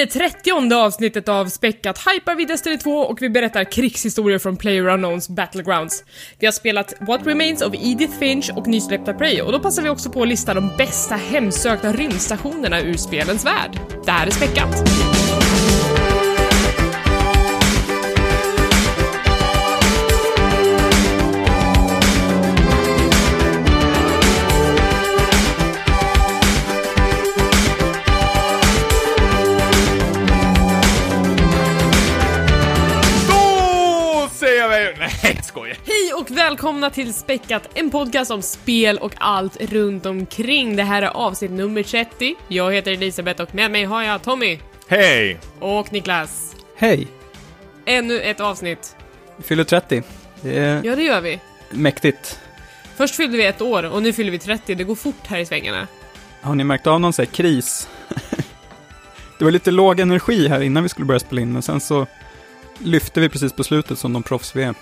I det 30 avsnittet av Späckat hypar vi Destiny 2 och vi berättar krigshistorier från Player Unknowns Battlegrounds. Vi har spelat What Remains of Edith Finch och nysläppta Prey och då passar vi också på att lista de bästa hemsökta rymdstationerna ur spelens värld. Det här är Späckat. Och välkomna till Späckat, en podcast om spel och allt runt omkring. Det här är avsnitt nummer 30. Jag heter Elisabeth och med mig har jag Tommy Hej! och Niklas. Hej! Ännu ett avsnitt. Vi fyller 30. Det är Ja, det gör vi. mäktigt. Först fyllde vi ett år och nu fyller vi 30. Det går fort här i svängarna. Har ni märkt av någon sån här kris? det var lite låg energi här innan vi skulle börja spela in, men sen så lyfte vi precis på slutet som de proffs vi är.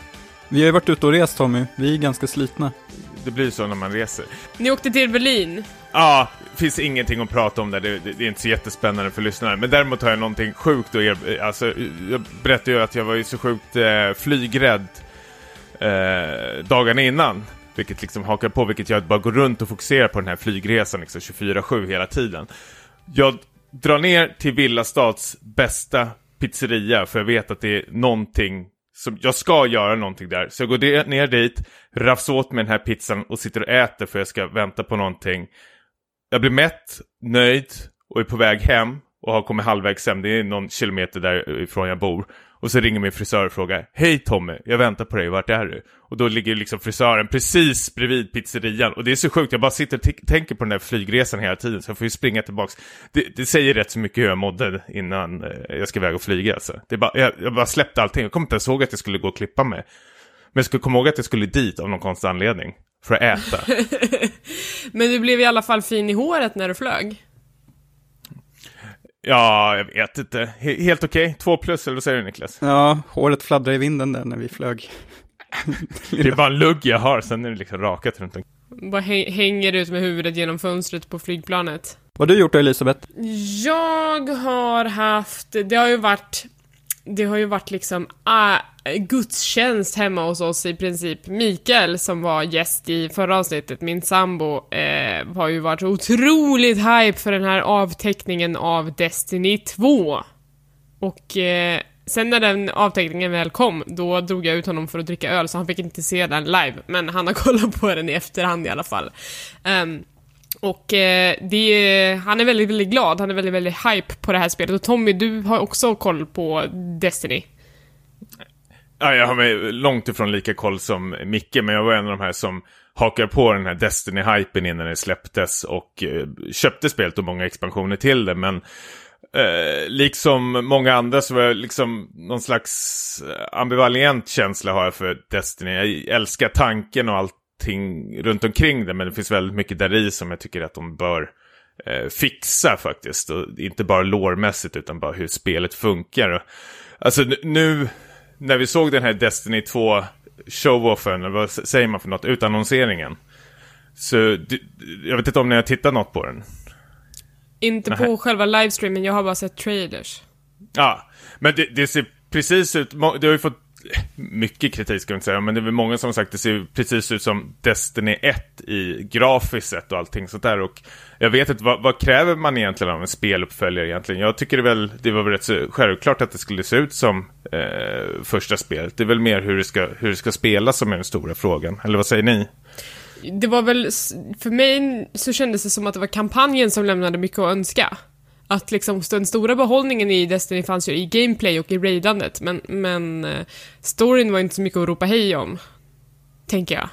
Vi har ju varit ute och rest Tommy, vi är ganska slitna. Det blir så när man reser. Ni åkte till Berlin. Ja, finns ingenting att prata om där. Det, det, det är inte så jättespännande för lyssnare. Men däremot har jag någonting sjukt att er... Alltså, jag berättade ju att jag var ju så sjukt eh, flygrädd eh, dagarna innan. Vilket liksom hakar på, vilket gör att bara gå runt och fokusera på den här flygresan liksom 24-7 hela tiden. Jag drar ner till Villastads bästa pizzeria, för jag vet att det är någonting som, jag ska göra någonting där. Så jag går ner dit, rafsar åt mig den här pizzan och sitter och äter för jag ska vänta på någonting. Jag blir mätt, nöjd och är på väg hem och har kommit halvvägs hem. Det är någon kilometer därifrån jag bor. Och så ringer min frisör och frågar Hej Tommy, jag väntar på dig, vart är du? Och då ligger liksom frisören precis bredvid pizzerian. Och det är så sjukt, jag bara sitter och tänker på den där flygresan hela tiden. Så jag får ju springa tillbaks. Det, det säger rätt så mycket hur jag mådde innan eh, jag ska iväg och flyga. Alltså. Det bara, jag, jag bara släppte allting. Jag kom inte ens ihåg att jag skulle gå och klippa mig. Men jag skulle komma ihåg att jag skulle dit av någon konstig anledning. För att äta. Men du blev i alla fall fin i håret när du flög. Ja, jag vet inte. He- helt okej. Två plus, eller vad säger du Niklas? Ja, håret fladdrade i vinden där när vi flög. Det är bara en lugg jag har, sen är det liksom rakat runt omkring. Bara häng- hänger ut med huvudet genom fönstret på flygplanet. Vad har du gjort då Elisabeth? Jag har haft, det har ju varit, det har ju varit liksom uh, gudstjänst hemma hos oss i princip. Mikael som var gäst i förra avsnittet, min sambo, eh, har ju varit otroligt hype för den här avteckningen av Destiny 2. Och eh, sen när den avteckningen väl kom, då drog jag ut honom för att dricka öl, så han fick inte se den live. Men han har kollat på den i efterhand i alla fall. Um, och eh, det är, han är väldigt, väldigt glad, han är väldigt, väldigt hype på det här spelet. Och Tommy, du har också koll på Destiny. Ja, jag har långt ifrån lika koll som Micke, men jag var en av de här som hakar på den här Destiny-hypen innan det släpptes och eh, köpte spelet och många expansioner till det. Men eh, liksom många andra så var jag liksom någon slags ambivalent känsla har jag för Destiny. Jag älskar tanken och allt allting runt omkring det, men det finns väldigt mycket där i som jag tycker att de bör eh, fixa faktiskt. Och inte bara lårmässigt utan bara hur spelet funkar. Alltså nu när vi såg den här Destiny 2 show-offen, eller vad säger man för något, utannonseringen. Så jag vet inte om ni har tittat något på den. Inte på Nähä. själva livestreamen, jag har bara sett trailers. Ja, men det, det ser precis ut, det har ju fått mycket kritik ska jag inte säga, men det är väl många som har sagt att det ser precis ut som Destiny 1 i grafiskt sett och allting sånt där. Och jag vet inte, vad, vad kräver man egentligen av en speluppföljare egentligen? Jag tycker det, väl, det var väl rätt så självklart att det skulle se ut som eh, första spelet. Det är väl mer hur det, ska, hur det ska spelas som är den stora frågan. Eller vad säger ni? Det var väl, för mig så kändes det som att det var kampanjen som lämnade mycket att önska. Att liksom den stora behållningen i Destiny fanns ju i gameplay och i raidandet, men, men eh, storyn var inte så mycket att ropa hej om. Tänker jag.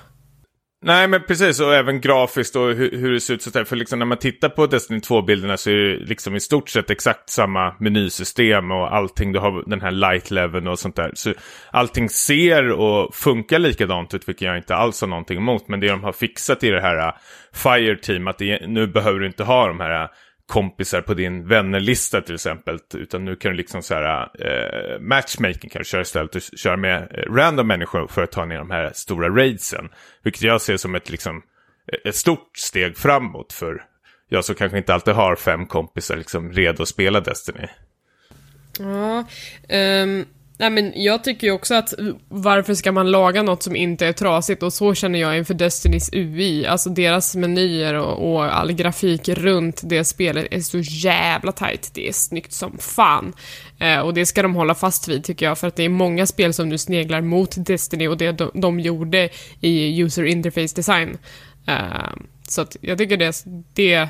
Nej, men precis. Och även grafiskt och hur, hur det ser ut. Så där. För liksom när man tittar på Destiny 2-bilderna så är det liksom i stort sett exakt samma menysystem och allting. Du har den här light leveln och sånt där. Så allting ser och funkar likadant ut, vilket jag inte alls har någonting emot. Men det de har fixat i det här eh, Fire Team, att det, nu behöver du inte ha de här eh, kompisar på din vännerlista till exempel. Utan nu kan du liksom så här, eh, matchmaking kan du köra istället. Du kör med eh, random människor för att ta ner de här stora raidsen. Vilket jag ser som ett, liksom, eh, ett stort steg framåt för jag som kanske inte alltid har fem kompisar liksom redo att spela Destiny. Ja, um, nej men jag tycker ju också att varför ska man laga något som inte är trasigt och så känner jag inför Destinys UI, alltså deras menyer och, och all grafik runt det spelet är så jävla tight. det är snyggt som fan. Eh, och det ska de hålla fast vid tycker jag, för att det är många spel som nu sneglar mot Destiny och det de, de gjorde i user interface design. Eh, så att jag tycker det, det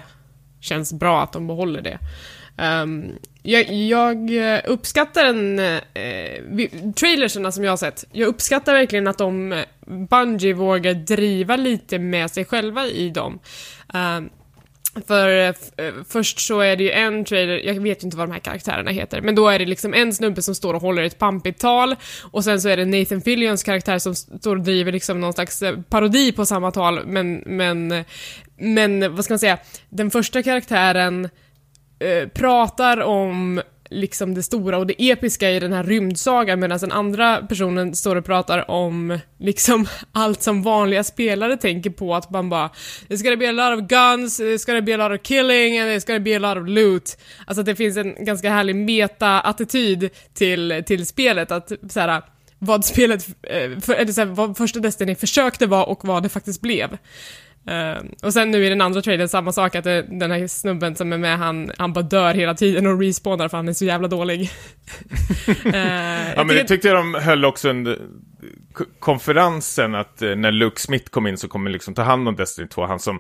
känns bra att de behåller det. Um, jag, jag, uppskattar en... Eh, trailerserna som jag har sett, jag uppskattar verkligen att de, eh, Bungie vågar driva lite med sig själva i dem. Um, för eh, eh, först så är det ju en trailer, jag vet ju inte vad de här karaktärerna heter, men då är det liksom en snubbe som står och håller ett pampigt tal och sen så är det Nathan Fillions karaktär som står och driver liksom någon slags eh, parodi på samma tal, men, men, men vad ska man säga, den första karaktären eh, pratar om liksom det stora och det episka i den här rymdsagan medan den andra personen står och pratar om liksom allt som vanliga spelare tänker på att man bara It's gonna be a lot of guns, it's gonna be a lot of killing and it's gonna be a lot of loot. Alltså att det finns en ganska härlig meta-attityd till, till spelet att såhär vad spelet, eh, för, eller såhär, vad första Destiny försökte vara och vad det faktiskt blev. Uh, och sen nu i den andra trailern samma sak, att det, den här snubben som är med, han, han bara dör hela tiden och respawnar för han är så jävla dålig. uh, ja men det tyckte jag de höll också under konferensen, att uh, när Luke Smith kom in så kommer liksom ta hand om Destiny 2, han som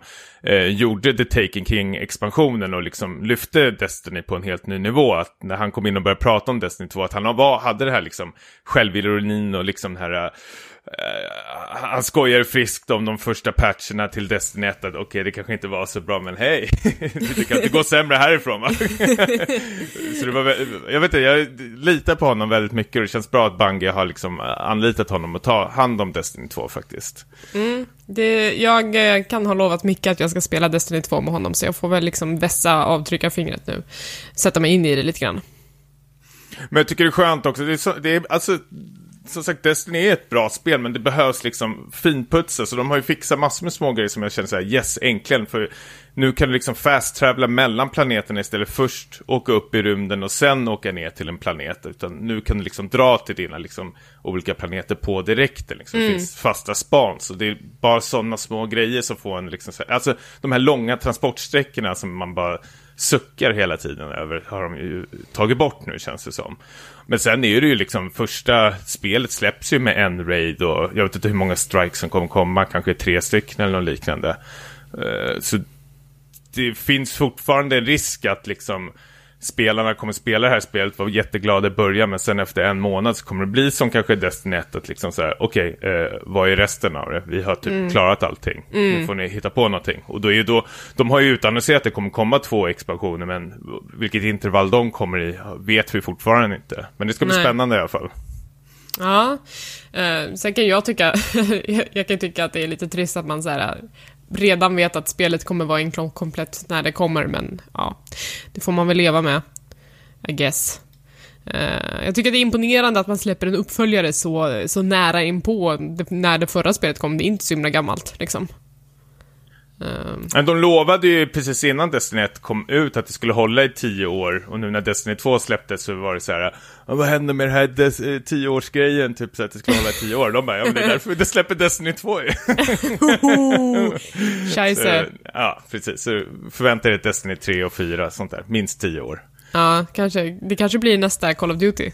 uh, gjorde The Taken King-expansionen och liksom lyfte Destiny på en helt ny nivå. Att när han kom in och började prata om Destiny 2, att han var, hade det här liksom självironin och liksom den här han skojar friskt om de första patcherna till Destiny 1. Okej, okay, det kanske inte var så bra, men hej! du tycker att det går sämre härifrån va? så det var, jag vet inte, jag litar på honom väldigt mycket och det känns bra att Bungie har liksom anlitat honom att ta hand om Destiny 2 faktiskt. Mm, det, jag eh, kan ha lovat mycket att jag ska spela Destiny 2 med honom, så jag får väl liksom vässa avtryckarfingret nu. Sätta mig in i det lite grann. Men jag tycker det är skönt också, det är, så, det är alltså som sagt, Destiny är ett bra spel, men det behövs liksom finputsa. Så de har ju fixat massor med små grejer som jag känner så här, yes, äntligen. För nu kan du liksom fast-travla mellan planeterna istället först åka upp i rymden och sen åka ner till en planet. Utan nu kan du liksom dra till dina liksom olika planeter på direkten. Liksom. Mm. Det finns fasta spans. Och det är bara sådana små grejer som får en liksom, alltså de här långa transportsträckorna som man bara suckar hela tiden över har de ju tagit bort nu känns det som. Men sen är det ju liksom första spelet släpps ju med en raid och jag vet inte hur många strikes som kommer komma, kanske tre stycken eller något liknande. Eh, så det finns fortfarande en risk att liksom spelarna kommer spela det här spelet, vara jätteglada i början, men sen efter en månad så kommer det bli som kanske Destiny 1, att liksom så här, okej, okay, eh, vad är resten av det? Vi har typ mm. klarat allting. Mm. Nu får ni hitta på någonting. Och då är ju då, de har ju utannonserat att det kommer komma två expansioner, men vilket intervall de kommer i vet vi fortfarande inte. Men det ska bli Nej. spännande i alla fall. Ja, eh, sen kan jag tycka, jag kan tycka att det är lite trist att man så här redan vet att spelet kommer vara inkomplett när det kommer, men ja, det får man väl leva med. I guess. Uh, jag tycker det är imponerande att man släpper en uppföljare så, så nära inpå när det förra spelet kom. Det är inte så himla gammalt, liksom. Men de lovade ju precis innan Destiny 1 kom ut att det skulle hålla i tio år. Och nu när Destiny 2 släpptes så var det så här. Vad händer med den här eh, tioårsgrejen? Typ så att det skulle hålla i tio år. De bara, ja men det är därför det släpper Destiny 2 ju. Scheisse. Ja, precis. Så förvänta dig Destiny 3 och 4, sånt där. Minst tio år. Ja, kanske. Det kanske blir nästa Call of Duty.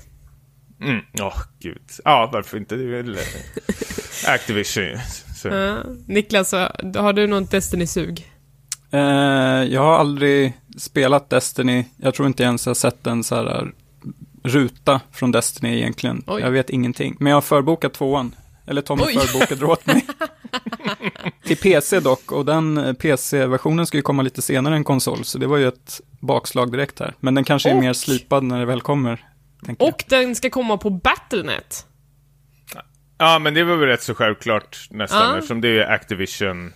Mm, åh oh, gud. Ja, varför inte? Det är väl eh, Activision Ja. Niklas, har du något Destiny-sug? Uh, jag har aldrig spelat Destiny. Jag tror inte ens jag har sett en så här eh, ruta från Destiny egentligen. Oj. Jag vet ingenting. Men jag har förbokat tvåan. Eller Tommy Oj. förbokade åt mig. Till PC dock, och den eh, PC-versionen ska ju komma lite senare än konsol, så det var ju ett bakslag direkt här. Men den kanske är och, mer slipad när det väl kommer. Och jag. den ska komma på Battlenet. Ja, men det var väl rätt så självklart nästan, ja. eftersom det är Activision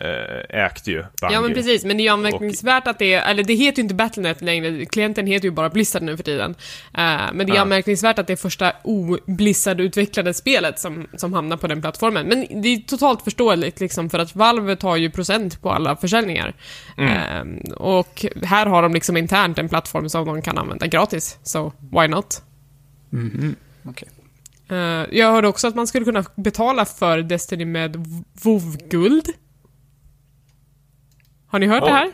eh, ägt ju Bungie. Ja men precis, men det är ju anmärkningsvärt att det är, eller det heter ju inte Battlenet längre, klienten heter ju bara Blizzard nu för tiden. Eh, men det är Ja. anmärkningsvärt att det är första o-Blizzard-utvecklade spelet som, som hamnar på den plattformen. Men det är totalt förståeligt liksom, för att Valve tar ju procent på alla försäljningar. Mm. Eh, och här har de liksom internt en plattform som de kan använda gratis, så why not? Mhm. Okej. Eh, jag hörde också att man skulle kunna betala för Destiny med WoW-guld. Har ni hört Oj. det här?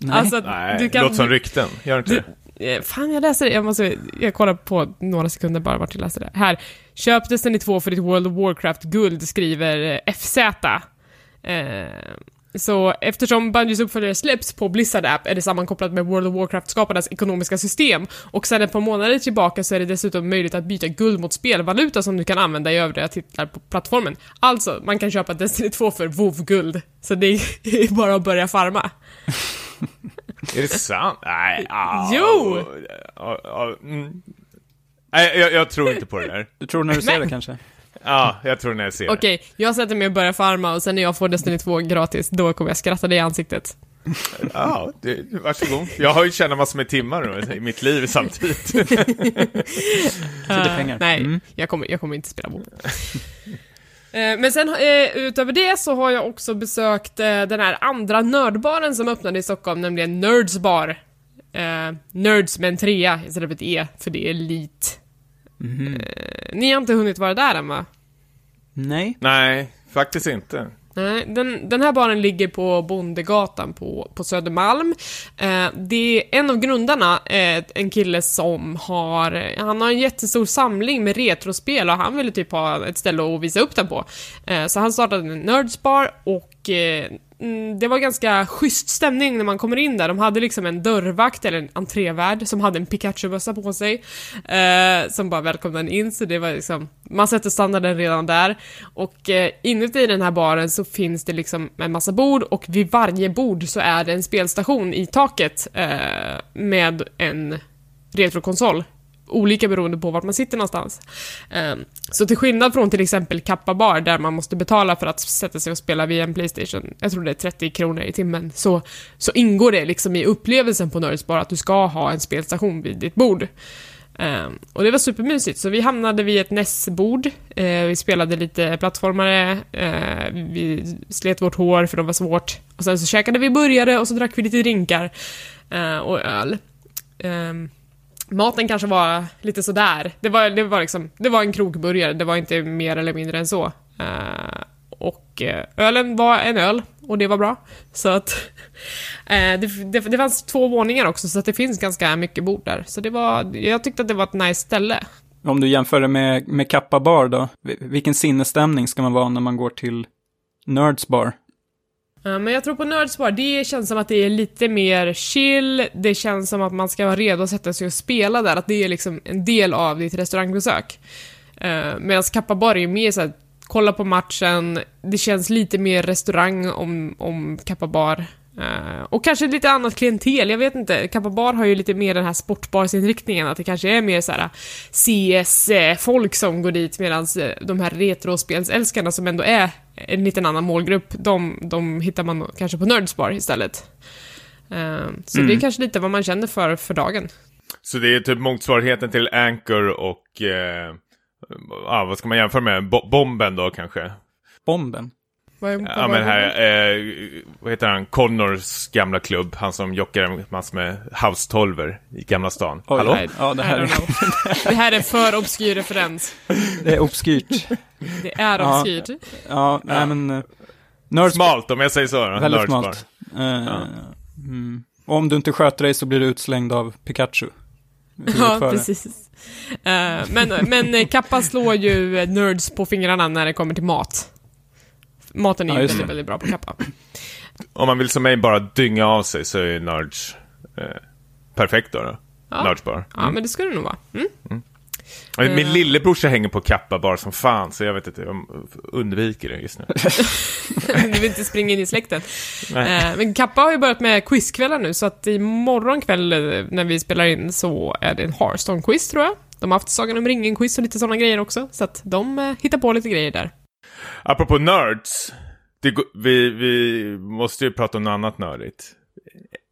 Nej. Alltså, att Nej, du kan... låter som rykten. Gör inte det? Eh, Fan, jag läste det. Jag måste... Jag kollar på några sekunder bara vart jag läste det. Här. Köp Destiny 2 för ditt World of Warcraft-guld, skriver eh, FZ. Eh, så eftersom Bungies uppföljare släpps på Blizzard App är det sammankopplat med World of Warcraft-skaparnas ekonomiska system och sedan ett par månader tillbaka så är det dessutom möjligt att byta guld mot spelvaluta som du kan använda i övriga titlar på plattformen. Alltså, man kan köpa Destiny 2 för WoW-guld. Så det är bara att börja farma. Är det sant? Nej. ah, Jo! ah, ah, mm. Nej, jag, jag tror inte på det där. Du tror när du ser Men- det kanske? Ja, jag tror när jag ser Okej, jag sätter mig och börjar farma och sen när jag får Destiny 2 gratis, då kommer jag skratta dig i ansiktet. Ja, det, varsågod. Jag har ju tjänat massor med timmar nu, i mitt liv samtidigt. Eh, pengar. nej, Mm. jag, kommer, jag kommer inte spela WoW. Eh, Men sen eh, utöver det så har jag också besökt eh, den här andra nördbaren som öppnade i Stockholm, nämligen Nerds bar. Nerds med en trea istället för ett E, för det är elit. Mhm. Eh, ni har inte hunnit vara där än va? Nej. Nej, faktiskt inte. Nej, den, den här baren ligger på Bondegatan på, på Södermalm. Eh, det är en av grundarna, eh, en kille som har, han har en jättestor samling med retrospel och han ville typ ha ett ställe att visa upp den på. Eh, så han startade en Nerdsbar och eh, mm, det var ganska schysst stämning när man kommer in där. De hade liksom en dörrvakt, eller en entrévärd, som hade en Pikachu-bössa på sig. Eh, som bara välkomnade en in, så det var liksom, man sätter standarden redan där. Och eh, inuti den här baren så finns det liksom en massa bord och vid varje bord så är det en spelstation i taket eh, med en retrokonsol. Olika beroende på vart man sitter någonstans. Ehm, så till skillnad från till exempel Kappa Bar där man måste betala för att sätta sig och spela via en Playstation, jag tror det är 30 kronor i timmen, så, så ingår det liksom i upplevelsen på Nerds Bar att du ska ha en spelstation vid ditt bord. Ehm, och det var supermysigt, så vi hamnade vid ett NES-bord, eh, vi spelade lite plattformare, eh, vi slet vårt hår för det var svårt, och sen så käkade vi burgare och så drack vi lite drinkar eh, och öl. Ehm, Maten kanske var lite sådär. Det var, det var liksom, det var en krogburgare, det var inte mer eller mindre än så. Uh, och eh, ölen var en öl, och det var bra. Så att... eh, det, det, det fanns två våningar också, så att det finns ganska mycket bord där. Så det var, jag tyckte att det var ett nice ställe. Om du jämför det med, med Kappa Bar då, vilken sinnesstämning ska man vara när man går till Nerds Bar? Men jag tror på Nördspar. Det känns som att det är lite mer chill, det känns som att man ska vara redo att sätta sig och spela där, att det är liksom en del av ditt restaurangbesök. Eh, uh, Medan Kappa Bar är ju mer såhär, kolla på matchen, det känns lite mer restaurang om, om Kappa Bar. Eh, och kanske lite annat klientel, jag vet inte. Kappa Bar har ju lite mer den här sportbarsinriktningen, att det kanske är mer såhär CS-folk eh, som går dit medan de här retrospelsälskarna som ändå är en liten annan målgrupp, de, de hittar man kanske på Nerds Bar istället. Eh, så Mm. det är kanske lite vad man känner för för dagen. Så det är typ motsvarigheten till Anchor och... Eh, ah, vad ska man jämföra med? Bo bomben då kanske? Bomben? Vad är, Ja men här, eh, vad heter han? Connors gamla klubb. Han som jockar massor med house 12 i Gamla stan. Oj, Hallå? nej. Ja, det här don't är, know. Det här är för obskyr referens. det är obskyrt. Det är Ja. obskyrt. Ja, nej men... Uh, Nerds Smalt om jag säger så. Väldigt Nerds bar. smalt. Eh, mm. Och om du inte sköter dig så blir du utslängd av Pikachu. Ja, precis. Eh, men, men Kappa slår ju nerds på fingrarna när det kommer till mat. Maten är Ja, ju just väldigt, väldigt bra på Kappa. Om man vill som mig bara dynga av sig så är Nerds eh, perfekt då. då. Ja. Nerds bar. Ja, men det ska det nog vara. Mm. Min Eh. lillebrorsa hänger på Kappa bar som fan, så jag vet inte, jag undviker det just nu. du vill inte springa in i släkten. Nej. Eh, men Kappa har ju börjat med quizkvällar nu, så att imorgon kväll eh, när vi spelar in så är det en Hearthstone-quiz tror jag. De har haft Sagan om ringen-quiz och lite sådana grejer också, så att de hittar på lite grejer där. Apropå Nerds, det, vi, vi måste ju prata om något annat nördigt.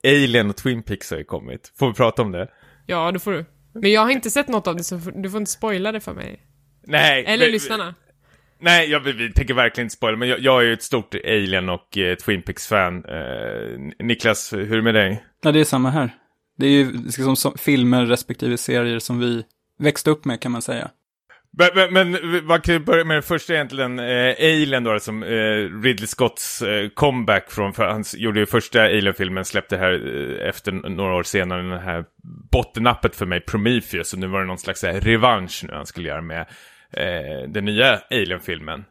Alien och Twin Peaks har ju kommit. Får vi prata om det? Ja, det får du. Men jag har inte sett något av det, så du får inte spoila det för mig. Nej. Eller vi- lyssnarna. Nej, jag, vi, vi tänker verkligen inte spoila, men jag, jag är ju ett stort Alien och eh, Twin Peaks-fan. Eh, Niklas, hur är det med dig? Ja, det är samma här. Det är ju liksom som filmer respektive serier som vi växte upp med kan man säga. Men, men, men man kan ju börja med den första egentligen, eh, Alien då, alltså, som eh, Ridley Scotts eh, comeback från, för han gjorde ju första Alien-filmen, släppte här eh, efter några år senare, den här bottennappet för mig, Prometheus, och nu var det någon slags här, revansch nu han skulle göra med eh, den nya Alien-filmen.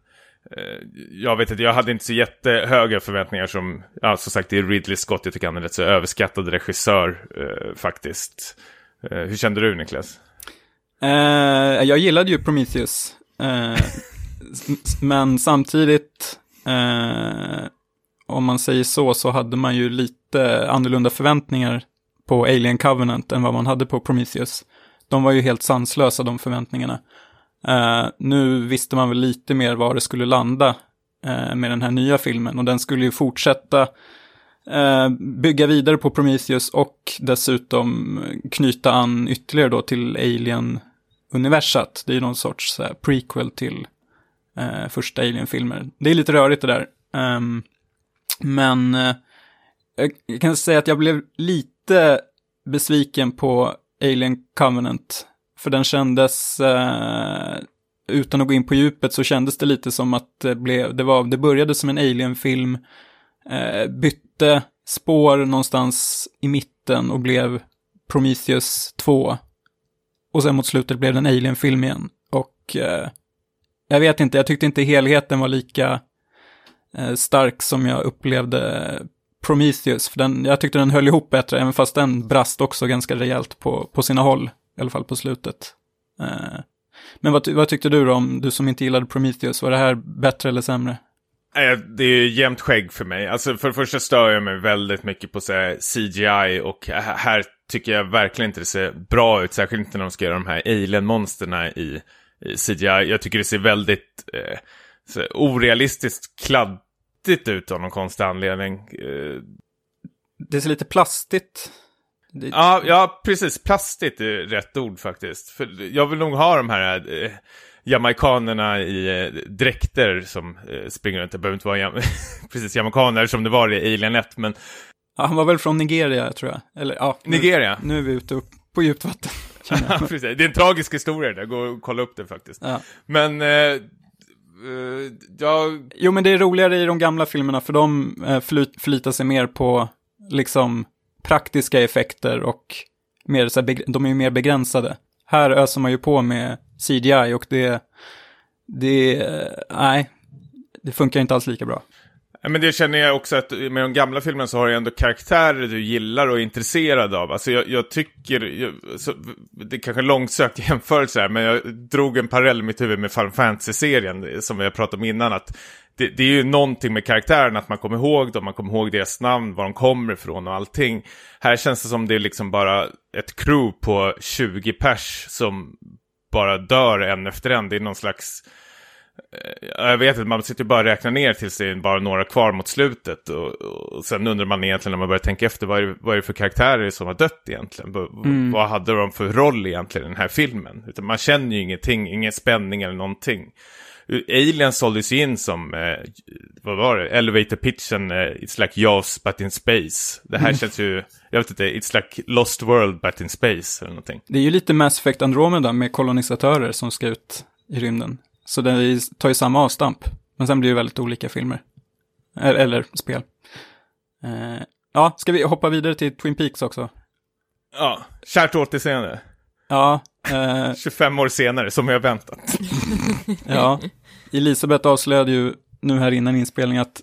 Eh, jag vet inte, jag hade inte så jättehöga förväntningar som, ja som sagt det är Ridley Scott, jag tycker han är en rätt så överskattad regissör eh, faktiskt. Eh, hur kände du Niklas? Eh, jag gillade ju Prometheus. Eh, men samtidigt, eh, om man säger så, så hade man ju lite annorlunda förväntningar på Alien Covenant än vad man hade på Prometheus. De var ju helt sanslösa, de förväntningarna. Eh, nu visste man väl lite mer var det skulle landa eh, med den här nya filmen och den skulle ju fortsätta eh, bygga vidare på Prometheus och dessutom knyta an ytterligare då till Alien, universat, Det är ju någon sorts så här, prequel till eh, första Alien-filmer. Det är lite rörigt det där. Um, men eh, jag kan säga att jag blev lite besviken på Alien Covenant. För den kändes, eh, utan att gå in på djupet, så kändes det lite som att det, blev, det, var, det började som en Alien-film, eh, bytte spår någonstans i mitten och blev Prometheus 2. Och sen mot slutet blev det en Alien-film igen. Och eh, jag vet inte, jag tyckte inte helheten var lika eh, stark som jag upplevde Prometheus. För den, jag tyckte den höll ihop bättre, även fast den brast också ganska rejält på, på sina håll. I alla fall på slutet. Eh, men vad, vad tyckte du då om, du som inte gillade Prometheus, var det här bättre eller sämre? Det är ju jämnt skägg för mig. Alltså för det första stör jag mig väldigt mycket på så här, CGI och här tycker jag verkligen inte det ser bra ut. Särskilt inte när de ska göra de här alien-monsterna i, i CGI. Jag tycker det ser väldigt eh, så orealistiskt kladdigt ut av någon konstig anledning. Eh, Det ser lite plastigt. Det, Ja, ja, precis. Plastigt är rätt ord faktiskt. För jag vill nog ha de här eh, jamaikanerna i eh, dräkter som eh, springer runt. Det behöver inte vara jam precis jamaikaner som det var i Alien 1, men Ja, han var väl från Nigeria, tror jag. Eller ja, nu, Nigeria. nu är vi ute upp på djupt vatten. Det är en tragisk historia där, gå och kolla upp det faktiskt. Ja. Men, eh, eh, jag... Jo, men det är roligare i de gamla filmerna, för de eh, förlitar sig mer på liksom praktiska effekter och mer, så här, de är ju mer begränsade. Här öser man ju på med CGI och det, det, eh, nej, det funkar inte alls lika bra. Ja, men det känner jag också att med de gamla filmerna så har du ändå karaktärer du gillar och är intresserad av. Alltså jag, jag tycker, jag, så, det är kanske en långsökt jämförelse här, men jag drog en parallell i mitt huvud med Final Fantasy-serien som vi har pratat om innan. Att det, det är ju någonting med karaktären, att man kommer ihåg dem, man kommer ihåg deras namn, var de kommer ifrån och allting. Här känns det som det är liksom bara ett crew på 20 pers som bara dör en efter en. Det är någon slags jag vet inte, man sitter bara och räknar ner tills det är bara några kvar mot slutet. Och, och sen undrar man egentligen när man börjar tänka efter, vad är, det, vad är det för karaktärer som har dött egentligen? V- Mm. Vad hade de för roll egentligen i den här filmen? Utan man känner ju ingenting, ingen spänning eller någonting. Alien såldes ju in som, eh, vad var det, elevator pitchen, eh, it's like Jaws but in space. Det här känns ju, jag vet inte, it's like Lost World but in space eller någonting. Det är ju lite Mass Effect Andromeda med kolonisatörer som ska ut i rymden. Så är- tar ju samma avstamp. Men sen blir det väldigt olika filmer. Eller, eller spel. Eh, ja, ska vi hoppa vidare till Twin Peaks också? Ja, kärt återseende. Ja, eh, 25 år senare, som jag väntat. ja. Elisabeth avslöjade ju nu här innan inspelning att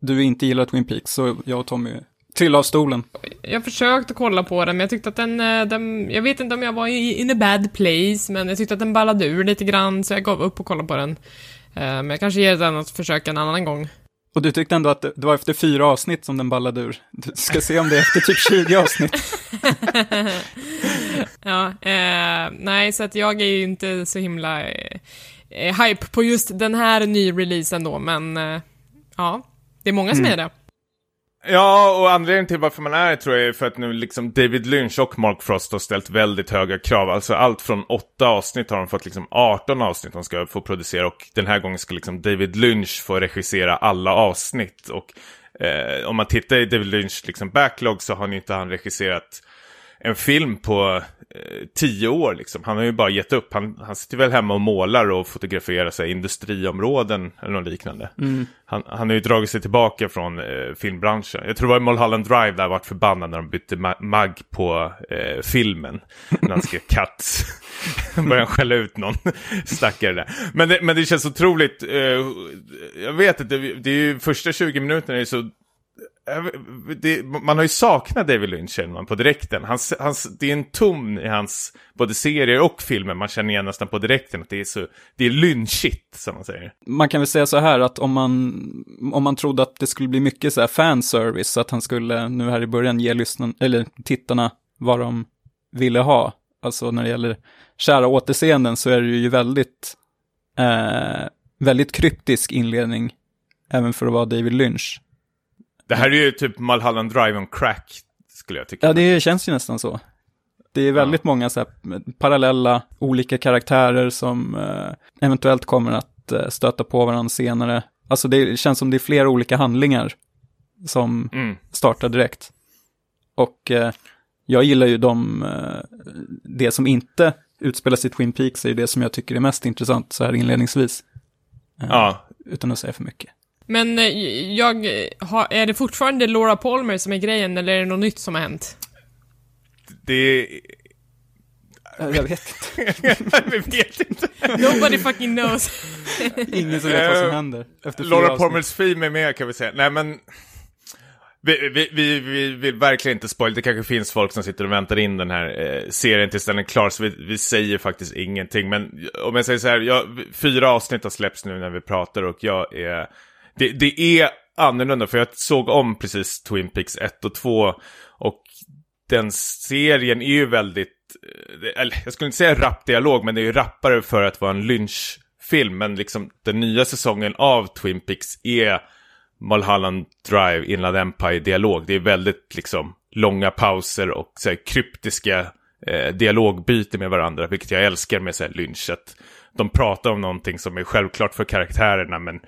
du inte gillar Twin Peaks, så jag och Tommy trillade av stolen. Jag försökte kolla på den, men jag tyckte att den, eh, den jag vet inte om jag var i, in a bad place, men jag tyckte att den ballade ur lite grann, så jag gav upp och kollade på den. Eh, Men jag kanske ger den ett försök en annan gång. Och du tyckte ändå att det var efter fyra avsnitt som den ballade ur. Du ska se om det är efter typ 20 avsnitt. Ja, eh, nej, så att jag är ju inte så himla eh, hype på just den här nyreleasen då, men eh, ja, Det är många som Mm. är det. Ja, och anledningen till varför man är tror jag är för att nu liksom David Lynch och Mark Frost har ställt väldigt höga krav. Alltså allt från åtta avsnitt har de fått liksom 18 avsnitt de ska få producera och den här gången ska liksom David Lynch få regissera alla avsnitt. Och eh, om man tittar i David Lynchs, liksom backlog så har inte han regisserat en film på eh, tio år liksom. Han har ju bara gett upp. Han, han sitter väl hemma och målar och fotograferar sig industriområden eller något liknande. Han, han har ju dragit sig tillbaka från eh, filmbranschen. Jag tror det var i Mulholland Drive där han vart förbannad när de bytte ma- magg på eh, filmen. När han skrev cut. Började skälla ut någon stackare där. Men det, men det känns otroligt, eh, jag vet inte, det, det är ju första 20 minuterna är så Äh, det, man har ju saknat David Lynch känner man på direkten. Hans, hans, det är en ton i hans både serier och filmer man känner igen nästan på direkten. Att det är så, det är lynchigt som man säger. Man kan väl säga så här att om man, om man trodde att det skulle bli mycket så här fanservice, att han skulle nu här i början ge lyssnarna, eller tittarna vad de ville ha. Alltså när det gäller kära återseenden så är det ju väldigt, eh, väldigt kryptisk inledning, även för att vara David Lynch. Det här är ju typ Mulholland Drive on crack, skulle jag tycka. Ja, det känns ju nästan så. Det är väldigt många så här parallella, olika karaktärer som eh, eventuellt kommer att eh, stöta på varandra senare. Alltså det känns som det är flera olika handlingar som Mm. startar direkt. Och eh, jag gillar ju de, eh, det som inte utspelas i Twin Peaks är ju det som jag tycker är mest intressant så här inledningsvis. Eh, Ja, Utan att säga för mycket. Men eh, jag, är det fortfarande Laura Palmer som är grejen, eller är det något nytt som har hänt? det Jag vet inte. Vi vet inte. Nobody fucking knows. Ingen som vet vad som Eh, händer. Laura. Palmers film är med kan vi säga. Nej men... Vi, vi, vi, vi vill verkligen inte spoila. Det kanske finns folk som sitter och väntar in den här eh, serien tills den är klar. Så vi, vi säger faktiskt ingenting. Men om jag säger så här. Jag, fyra avsnitt har släppts nu när vi pratar och jag är... Det, det är annorlunda för jag såg om precis Twin Peaks 1 och 2. Och den serien är ju väldigt... Eh, eller jag skulle inte säga rapp dialog. Men det är ju rappare för att vara en lynchfilm. Men liksom den nya säsongen av Twin Peaks är Mulholland Drive, Inland Empire-dialog. Det är väldigt liksom långa pauser och så här, kryptiska eh, dialogbyten med varandra, vilket jag älskar med så här, Lynch. De pratar om någonting som är självklart för karaktärerna, men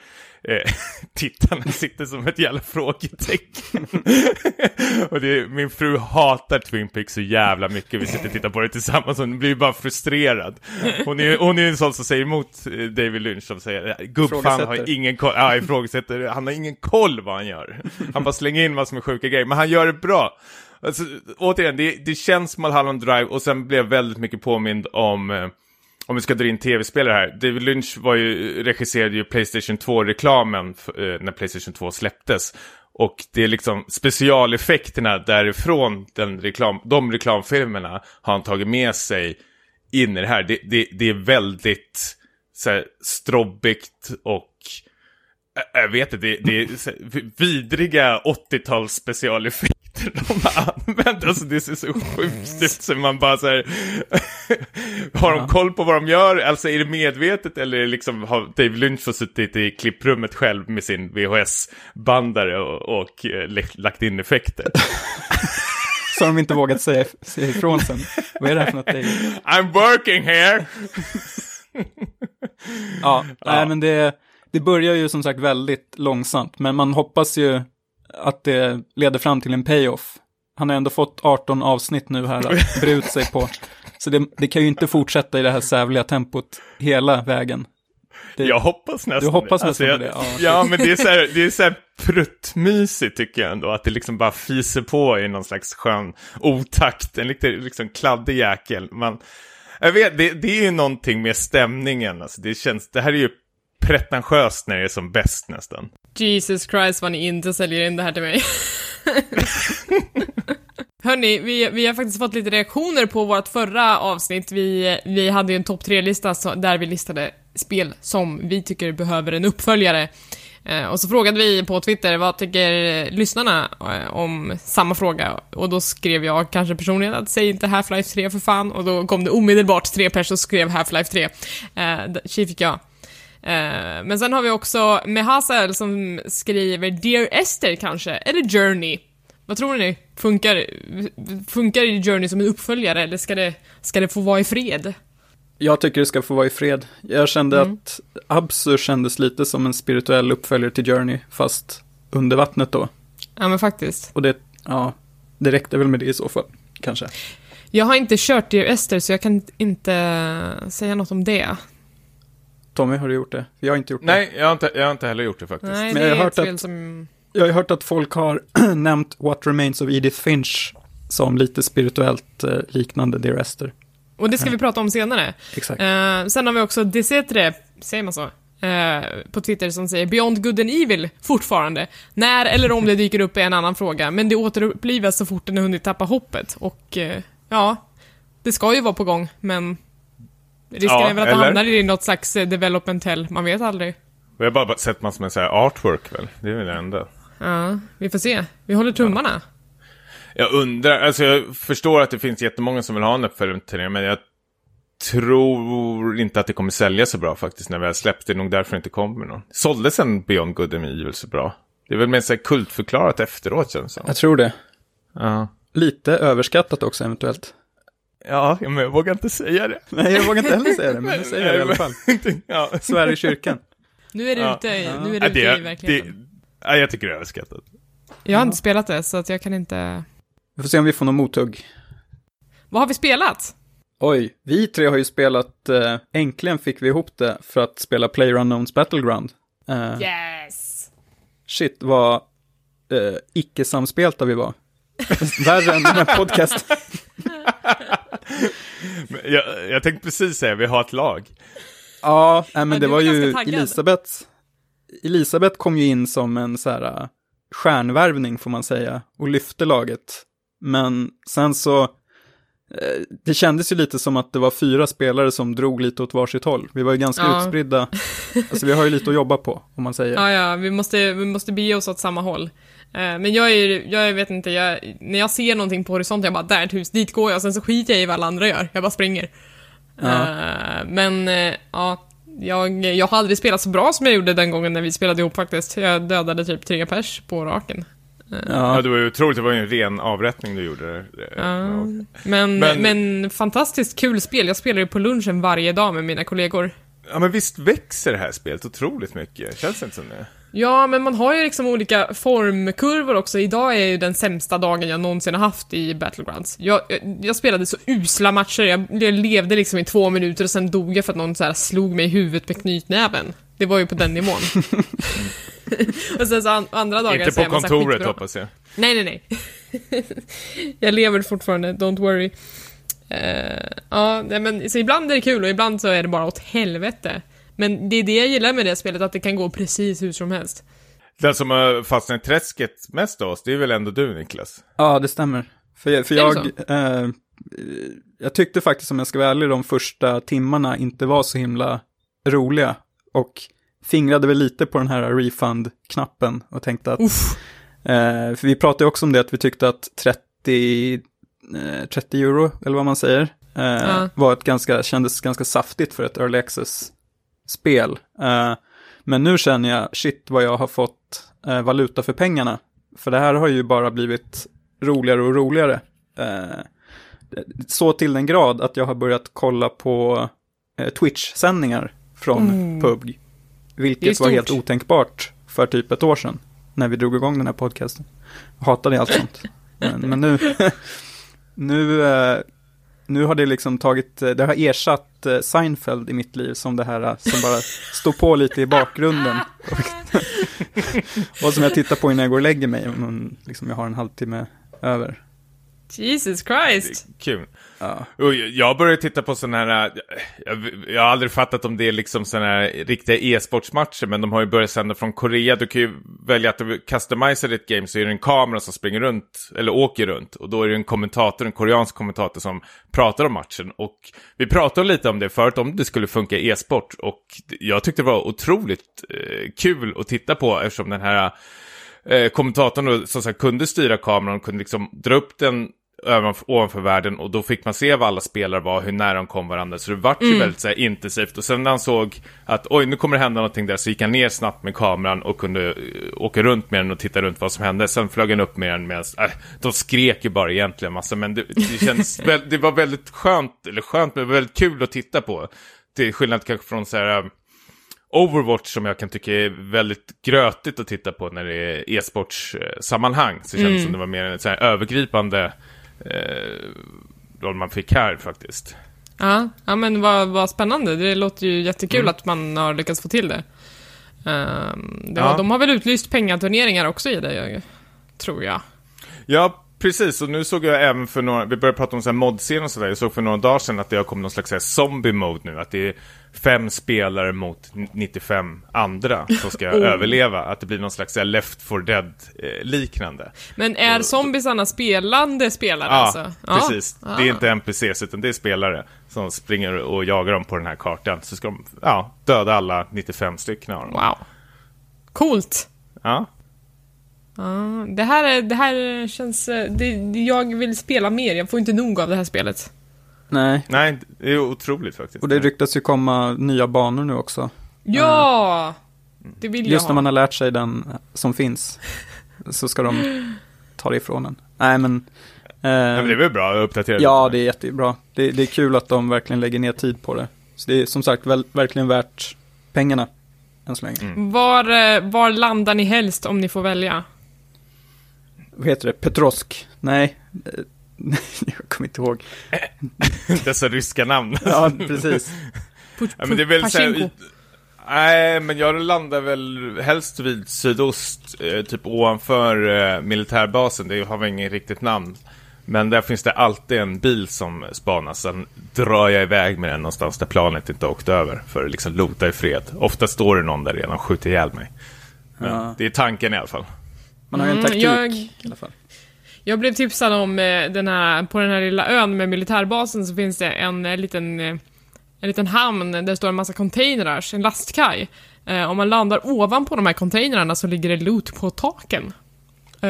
eh, tittarna sitter som ett jävla frågetecken. och det min fru hatar Twin Peaks så jävla mycket. Vi sitter och tittar på det tillsammans och hon blir bara frustrerad. Hon är, hon är en sån som säger emot eh, David Lynch, som säger gubbfan har ingen koll, ja, ifrågasätter, han har ingen koll vad han gör. Han bara slänger in massor med sjuka grejer, men han gör det bra. Alltså, återigen, det, det känns Mulholland Drive och sen blev jag väldigt mycket påmind om eh, om vi ska dra in tv-spelare här. David Lynch var ju, regisserade ju Playstation 2-reklamen eh, när Playstation 2 släpptes. Och det är liksom specialeffekterna därifrån den reklam, de reklamfilmerna har han tagit med sig in i det här. Det, det, det är väldigt så här, strobbigt och jag vet inte, det, det är vidriga 80-tals specialeffekter de har använt. Alltså det ser så sjukt ut så man bara så här, Har de koll på vad de gör? Alltså är det medvetet eller är det liksom har Dave Lynch fått suttit i klipprummet själv med sin VHS-bandare och, och eh, lagt in effekter? Så har de inte vågat säga, säga ifrån sen. Vad är det här för något? I'm working here! Ja, nej men det, det börjar ju som sagt väldigt långsamt, men man hoppas ju att det leder fram till en payoff. Han har ändå fått 18 avsnitt nu här att bre ut sig på. Så det, det kan ju inte fortsätta i det här sävliga tempot hela vägen. Det, Jag hoppas nästan Du hoppas det. nästan jag, på det, ja. Ja, men det är så här, det är så här pruttmysigt tycker jag ändå. Att det liksom bara fiser på i någon slags skön otakt. En lite liksom kladdig jäkel. Man, jag vet, det, det är ju någonting med stämningen. Alltså, det, känns, det här är ju pretentiöst när det är som bäst nästan. Jesus Christ vad ni inte säljer in det här till mig. Hörni, vi, vi har faktiskt fått lite reaktioner på vårt förra avsnitt. Vi, vi hade ju en topp tre-lista där vi listade spel som vi tycker behöver en uppföljare. Eh, och så frågade vi på Twitter, vad tycker lyssnarna eh, om samma fråga? Och då skrev jag kanske personligen att säg inte Half-Life 3 för fan. Och då kom det omedelbart tre personer och skrev Half-Life 3. Eh, tji fick jag. Eh, men sen har vi också Mehazel som skriver Dear Esther kanske, eller Journey. Vad tror ni? Funkar, funkar Journey som en uppföljare eller ska det, ska det få vara i fred? Jag tycker det ska få vara i fred. Jag kände Mm. att Absu kändes lite som en spirituell uppföljare till Journey, fast under vattnet då. Ja men faktiskt. Och det, ja, det räckte väl med det i så fall, kanske. Jag har inte kört Dear Esther så jag kan inte säga något om det. Tommy, har du gjort det? Jag har inte gjort det. Nej, jag har, inte, jag har inte heller gjort det faktiskt. Nej, Men det jag har hört att- som... Jag har hört att folk har nämnt What Remains of Edith Finch som lite spirituellt eh, liknande Dear Esther. Och det ska vi prata om senare. Exakt. Eh, sen har vi också Desetre, säger man så? Eh, på Twitter som säger Beyond Good and Evil fortfarande. När eller om det dyker upp är en annan fråga, men det återupplivas så fort den har hunnit tappa hoppet. Och ja, det ska ju vara på gång, men risken Ja, är väl att det eller? hamnar i något slags eh, development hell, man vet aldrig. Jag har bara sett massor med så här artwork väl. Det är väl det enda. Ja, vi får se. Vi håller tummarna. Jag undrar, alltså jag förstår att det finns jättemånga som vill ha en uppföljare till det, men jag tror inte att det kommer sälja så bra faktiskt när vi har släppt. Det är nog därför det inte kommer någon. Såldes en Beyond Good and Evil så bra? Det är väl mer så här kultförklarat efteråt känns det. Jag tror det. Ja. Lite överskattat också eventuellt. Ja, men jag vågar inte säga det. Nej, jag vågar inte heller säga det, men jag säger det i alla fall. ja. Svär i kyrkan. Nu är det Ja. ute, Ja. nu är det Ja, ute i det, det, verkligheten. ja, jag tycker det är överskattat. Jag har inte spelat det, så att jag kan inte... Vi får se om vi får någon mothugg. Vad har vi spelat? Oj, vi tre har ju spelat, eh, äntligen fick vi ihop det för att spela PlayerUnknowns Battleground. Eh, Yes! Shit, vad eh, icke-samspelta vi var. Värre än den här podcasten. Jag, jag tänkte precis säga, vi har ett lag. Ja, nej, men det var var ju. Elisabeth. Elisabeth kom ju in som en så här äh, stjärnvärvning får man säga och lyfte laget. Men sen så, eh, det kändes ju lite som att det var fyra spelare som drog lite åt varsitt håll. Vi var ju ganska Ja. utspridda. Alltså vi har ju lite att jobba på, om man säger. Ja, ja, vi måste, vi måste bege oss åt samma håll. Eh, men jag är jag vet inte, jag, när jag ser någonting på horisonten, jag bara, där är ett hus, dit går jag, sen så skiter jag i vad alla andra gör, jag bara springer. Ja. Eh, men, eh, ja, jag, jag har aldrig spelat så bra som jag gjorde den gången när vi spelade ihop faktiskt. Jag dödade typ tre pers på raken. Ja, Ja, det var ju otroligt, det var ju en ren avrättning du gjorde. Ja. men, Men- men... fantastiskt kul spel, jag spelar ju på lunchen varje dag med mina kollegor. Ja, men visst växer det här spelet otroligt mycket? Känns det inte som det? Ja, men man har ju liksom olika formkurvor också. Idag är ju den sämsta dagen jag någonsin har haft i Battlegrounds. Jag, jag, jag spelade så usla matcher, jag, jag levde liksom i två minuter och sen dog jag för att någon så här slog mig i huvudet med knytnäven. Det var ju på den nivån. och sen så an, andra dagar inte på så kontoret hoppas jag. Nej, nej, nej. jag lever fortfarande, don't worry. Eh, ja, men så ibland är det kul och ibland så är det bara åt helvete. Men det är det jag gillar med det spelet, att det kan gå precis hur som helst. Den som har fastnat i träsket mest av oss, det är väl ändå du Niklas? ja det stämmer. För, för Är jag, eh, jag tyckte faktiskt, om jag ska vara ärlig, de första timmarna inte var så himla roliga. Och fingrade väl lite på den här refund-knappen och tänkte att Uff. Eh, för vi pratade också om det att vi tyckte att 30, eh, 30 euro, eller vad man säger, eh, Ja. var ett ganska, kändes ganska saftigt för ett early access-spel. Eh, men nu känner jag, shit vad jag har fått eh, valuta för pengarna. För det här har ju bara blivit roligare och roligare. Eh, så till den grad att jag har börjat kolla på Twitch-sändningar från Mm. PUBG. Vilket var helt otänkbart för typ ett år sedan. När vi drog igång den här podcasten. Jag hatade allt sånt. Men, men nu, nu, nu har det liksom tagit, eh, det har ersatt eh, Seinfeld i mitt liv som det här eh, som bara står på lite i bakgrunden. och som jag tittar på innan jag går och lägger mig, om liksom jag har en halvtimme över. Jesus Det Christ. är kul. Ja. Och jag- började titta på sådana här, äh, jag, jag har aldrig fattat om det är liksom sådana här riktiga e-sportsmatcher, men de har ju börjat sända från Korea. Du kan ju välja att du customiserar ditt game så är det en kamera som springer runt, eller åker runt. Och då är det en kommentator, en koreansk kommentator som pratar om matchen. Och vi pratade lite om det förut, om det skulle funka i e-sport. Och jag tyckte det var otroligt eh, kul att titta på eftersom den här eh, kommentatorn då, som sagt kunde styra kameran kunde liksom dra upp den ovanför, ovanför världen och då fick man se vad alla spelare var, hur nära de kom varandra. Så det vart ju väldigt så här, intensivt. Och sen när han såg att oj, nu kommer det hända någonting där, så gick han ner snabbt med kameran och kunde uh, åka runt med den och titta runt vad som hände. Sen flög han upp med den medan, äh, de skrek ju bara egentligen massa, men det, det känns, väl, det var väldigt skönt, eller skönt, men väldigt kul att titta på. Till skillnad kanske från så här, Overwatch som jag kan tycka är väldigt grötigt att titta på när det är e-sportssammanhang. Så känns det Mm. som det var mer en så övergripande eh, roll man fick här faktiskt. Ja, ja men vad, vad spännande. Det låter ju jättekul Mm. att man har lyckats få till det. Ehm, det Ja. De har väl utlyst pengaturneringar också i det, tror jag. Ja, precis. Och nu såg jag även för några, vi började prata om så här och sådär. Jag såg för några dagar sedan att det har kommit någon slags så här zombie mode nu. Att det är fem spelare mot 95 andra som ska Oh. överleva. Att det blir någon slags här left for dead eh. Men är Och- zombiesarna spelande spelare Ja, alltså? precis. Ah. Det är inte NPCs utan det är spelare som springer och jagar dem på den här kartan. Så ska de ja, döda alla 95 stycken av dem. Wow. Coolt. Ja. Ja, det här, är- det här känns... eh, Det, jag vill spela mer, jag får inte nog av det här spelet. Nej, Nej, det är otroligt faktiskt. och det ryktas ju komma nya banor nu också. Ja! Det vill jag Just när ha. man har lärt sig den som finns, så ska de ta det ifrån en. Nej, men... eh, Ja, men det är väl bra att uppdatera Ja, lite. det är jättebra. Det, det är kul att de verkligen lägger ner tid på det. Så det är som sagt väl, verkligen värt pengarna, än så länge. Mm. Var, eh, var landar ni helst om ni får välja? Vad heter det? Petrosk? Nej, nej, jag kommer inte ihåg. Dessa ryska namn. Ja, precis. Put, Ja, men det är väl så Pachinko. här, Nej, men jag landar väl helst vid sydost, eh, typ ovanför eh, militärbasen. Det har väl inget riktigt namn. Men där finns det alltid en bil som spanas. Sen drar jag iväg med den någonstans där planet inte åkt över. För att liksom lota i fred. Ofta står det någon där redan och skjuter ihjäl mig. Men Ja. det är tanken i alla fall. Man har ju en Mm, taktik jag- i alla fall. Jag blev tipsad om eh, den här, på den här lilla ön med militärbasen så finns det en, eh, liten, eh, en liten hamn där det står en massa containrar, en lastkaj. Om man landar ovanpå de här containrarna så ligger det loot på taken.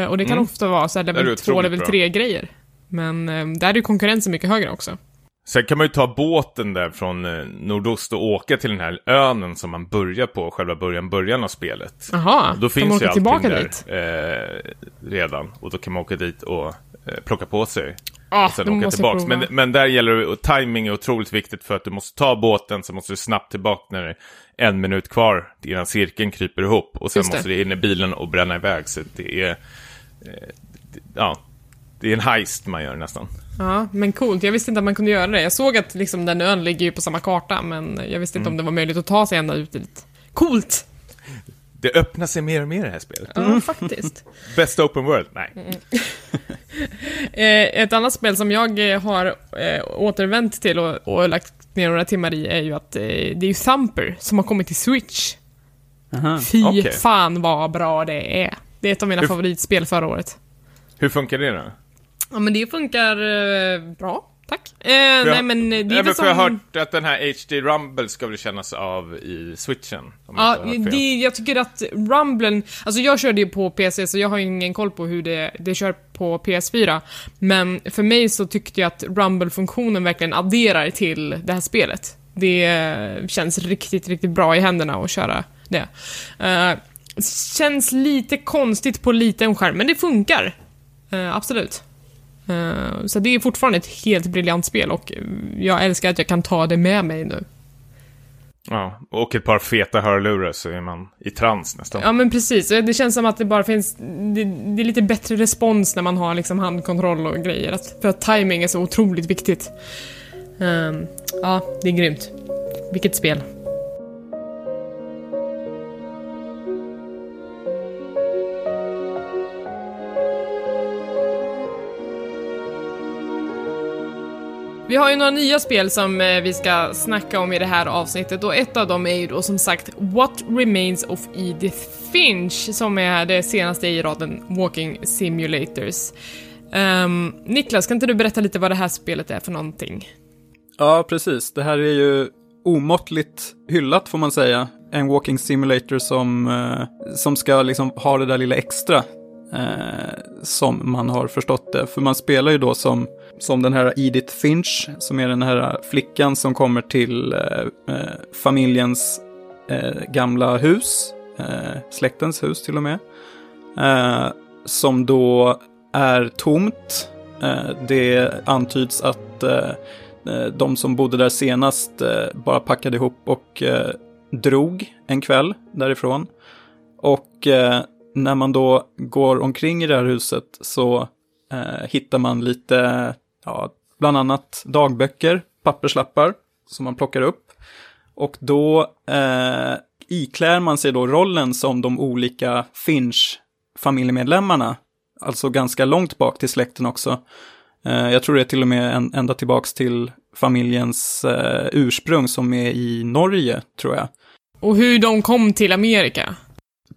Och det kan Mm. ofta vara så här level 2, otroligt level bra. 3 grejer. Men där är ju konkurrensen mycket högre också. Sen kan man ju ta båten där från eh, nordost och åka till den här ön som man börjar på, själva början, början av spelet. Jaha, Då finns man ju åka allting tillbaka där dit? eh, redan. Och då kan man åka dit och eh, plocka på sig. Ja, och sen åka måste prova. Men, men där gäller det, och timing är otroligt viktigt för att du måste ta båten, så måste du snabbt tillbaka när det är en minut kvar innan cirkeln kryper ihop. Och sen Just det. måste du in i bilen och bränna iväg. Så det är, eh, ja, det är en heist man gör nästan. Ja, men coolt. Jag visste inte att man kunde göra det. Jag såg att liksom, den ön ligger ju på samma karta, men jag visste inte Mm. om det var möjligt att ta sig ända ut dit. Coolt! Det öppnar sig mer och mer i det här spelet. Ja, faktiskt. Best open world? Nej. Eh, ett annat spel som jag eh, har eh, återvänt till och, och lagt ner några timmar i är ju att det är ju Thumper som har kommit till Switch. Aha. Fy Okej. fan vad bra det är. Det är ett av mina Hur- favoritspel förra året. Hur funkar det då? Ja men det funkar eh, bra, tack. Eh, nej men det är Nej, väl som... jag har hört att den här HD Rumble ska väl kännas av i switchen? jag Ja, det, jag tycker att Rumblen, alltså jag körde ju på PC så jag har ingen koll på hur det, det kör på PS4. Men för mig så tyckte jag att Rumble-funktionen verkligen adderar till det här spelet. Det känns riktigt, riktigt bra i händerna att köra det. Eh, känns lite konstigt på liten skärm, men det funkar. Eh, absolut. Eh, så det är fortfarande ett helt briljant spel och jag älskar att jag kan ta det med mig nu. Ja, och ett par feta hörlurar så är man i trans nästan. Ja men precis, det känns som att det bara finns, det, det är lite bättre respons när man har liksom handkontroll och grejer. Att, för att timing är så otroligt viktigt. Ehm, ja, det är grymt. Vilket spel. Vi har ju några nya spel som eh, vi ska snacka om i det här avsnittet och ett av dem är ju då som sagt What Remains of Edith Finch som är det senaste i raden Walking Simulators. Um, Niklas, kan inte du berätta lite vad det här spelet är för någonting? Ja, precis. Det här är ju omåttligt hyllat får man säga. En walking simulator som, eh, som ska liksom ha det där lilla extra. Eh, som man har förstått det. För man spelar ju då som, som den här Edith Finch, som är den här flickan som kommer till eh, eh, familjens eh, gamla hus, eh, släktens hus till och med. Eh, som då är tomt. Eh, det antyds att eh, de som bodde där senast bara packade ihop och drog en kväll därifrån. Och när man då går omkring i det här huset så eh, hittar man lite, ja, bland annat dagböcker, papperslappar som man plockar upp. Och då eh, iklär man sig då rollen som de olika Finch-familjemedlemmarna, alltså ganska långt bak till släkten också. Eh, jag tror det är till och med en, ända tillbaks till familjens eh, ursprung som är i Norge, tror jag. Och hur de kom till Amerika?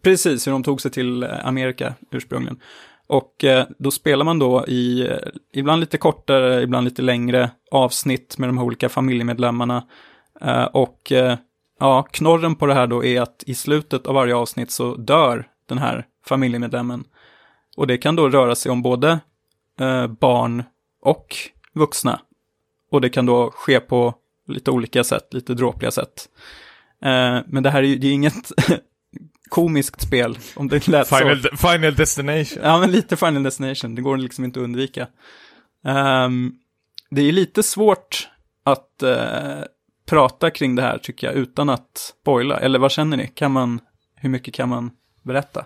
Precis, hur de tog sig till eh, Amerika ursprungligen. Och eh, då spelar man då i, eh, ibland lite kortare, ibland lite längre avsnitt med de här olika familjemedlemmarna. Eh, och ja, knorren på det här då är att i slutet av varje avsnitt så dör den här familjemedlemmen. Och det kan då röra sig om både barn och vuxna. Och det kan då ske på lite olika sätt, lite dråpliga sätt. men det här är ju det är inget komiskt spel, om det lät Final, så. Final Destination. Ja, men lite Final Destination. Det går liksom inte att undvika. Um, det är lite svårt att uh, prata kring det här, tycker jag, utan att spoila. Eller vad känner ni? Kan man, hur mycket kan man berätta?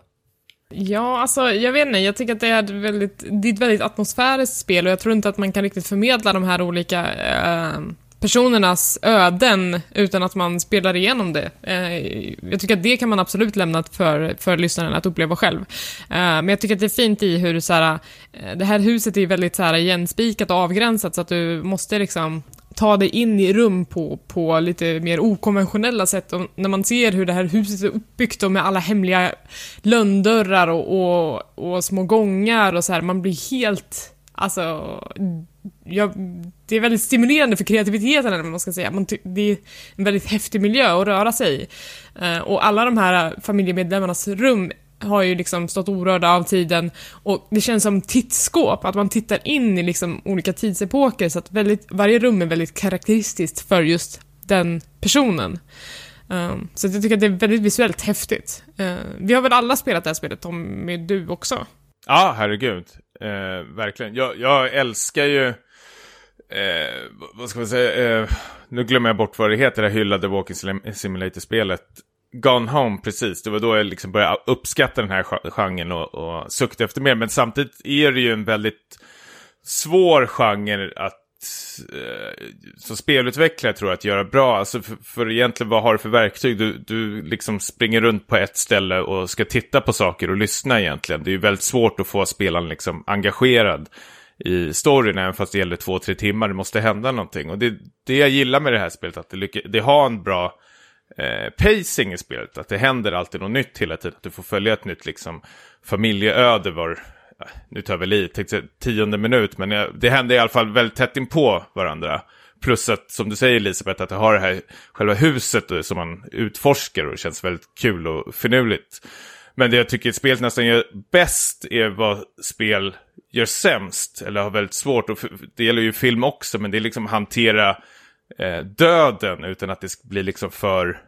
Ja, alltså jag vet inte, jag tycker att det är ett väldigt, det är ett väldigt atmosfäriskt spel och jag tror inte att man kan riktigt förmedla de här olika uh personernas öden utan att man spelar igenom det. Eh, jag tycker att det kan man absolut lämna för, för lyssnaren att uppleva själv. Eh, men jag tycker att det är fint i hur så här, eh, det här huset är väldigt så här igenspikat och avgränsat så att du måste liksom ta dig in i rum på, på lite mer okonventionella sätt. Och när man ser hur det här huset är uppbyggt och med alla hemliga lönndörrar och, och, och små gångar och så här, man blir helt Alltså, jag, det är väldigt stimulerande för kreativiteten, eller vad man ska säga. Man det är en väldigt häftig miljö att röra sig i. Eh, och alla de här familjemedlemmarnas rum har ju liksom stått orörda av tiden och det känns som tittskåp, att man tittar in i liksom olika tidsepoker så att väldigt, varje rum är väldigt karaktäristiskt för just den personen. Um, så jag tycker att det är väldigt visuellt häftigt. Uh, vi har väl alla spelat det här spelet, Tommy, du också? Ja, herregud. Uh, verkligen. Jag, jag, älskar ju... Eh, vad ska man säga? Eh, nu glömmer jag bort vad det heter, det hyllade Walking Simulator-spelet. Gone Home, precis. Det var då jag liksom började uppskatta den här genren och, och sukta efter mer. Men samtidigt är det ju en väldigt svår genre att Eh, som spelutvecklare tror jag att göra bra. Alltså för, för egentligen vad har du för verktyg? Du, du liksom springer runt på ett ställe och ska titta på saker och lyssna egentligen. Det är ju väldigt svårt att få spelaren liksom engagerad i storyn, även fast det gäller två, tre timmar. Det måste hända någonting. Och det, det jag gillar med det här spelet, att det, lyckas, det har en bra eh, pacing i spelet. Att det händer alltid något nytt hela tiden. Att du får följa ett nytt liksom, familjeöde var nu tar jag väl i, tänkte tionde minut, men det händer i alla fall väldigt tätt inpå varandra. Plus att, som du säger Elisabeth, att det har det här själva huset eh, som man utforskar och det känns väldigt kul och finurligt. Men det jag tycker spelet nästan gör bäst är vad spel gör sämst, eller har väldigt svårt, och det gäller ju film också, men det är liksom hantera eh, döden utan att det blir liksom för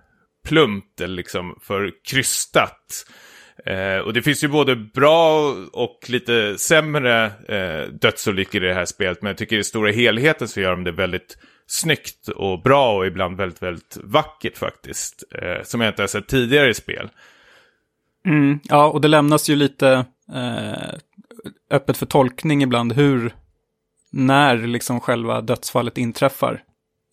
plumpt eller liksom för krystat. Eh, och det finns ju både bra och lite sämre eh, dödsolyckor i det här spelet. Men jag tycker i stora helheten så gör de det väldigt snyggt och bra och ibland väldigt, väldigt vackert faktiskt. Eh, som jag inte har sett tidigare i spel. Mm, ja, och det lämnas ju lite eh, öppet för tolkning ibland hur, när liksom själva dödsfallet inträffar.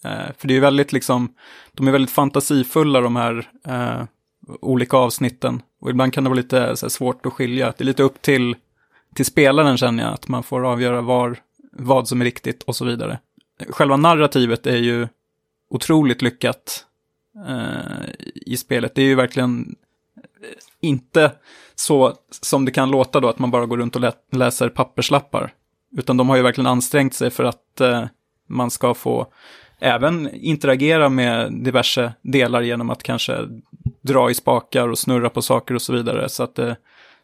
Eh, för det är ju väldigt liksom, de är väldigt fantasifulla de här eh, olika avsnitten. Och ibland kan det vara lite här, svårt att skilja. Det är lite upp till, till spelaren känner jag, att man får avgöra var, vad som är riktigt och så vidare. Själva narrativet är ju otroligt lyckat eh, i spelet. Det är ju verkligen inte så som det kan låta då, att man bara går runt och lä läser papperslappar. Utan de har ju verkligen ansträngt sig för att eh, man ska få även interagera med diverse delar genom att kanske dra i spakar och snurra på saker och så vidare. Så att det,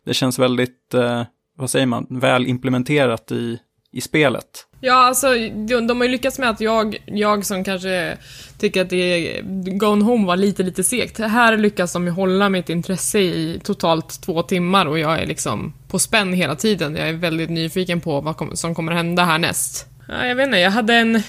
Det känns väldigt, eh, vad säger man, väl implementerat i, i spelet. Ja, alltså de, de har ju lyckats med att jag, jag som kanske tycker att det Gone Home var lite, lite segt. Här lyckas de ju hålla mitt intresse i totalt två timmar och jag är liksom på spänn hela tiden. Jag är väldigt nyfiken på vad kom, som kommer hända härnäst. Ja, jag vet inte, jag hade en...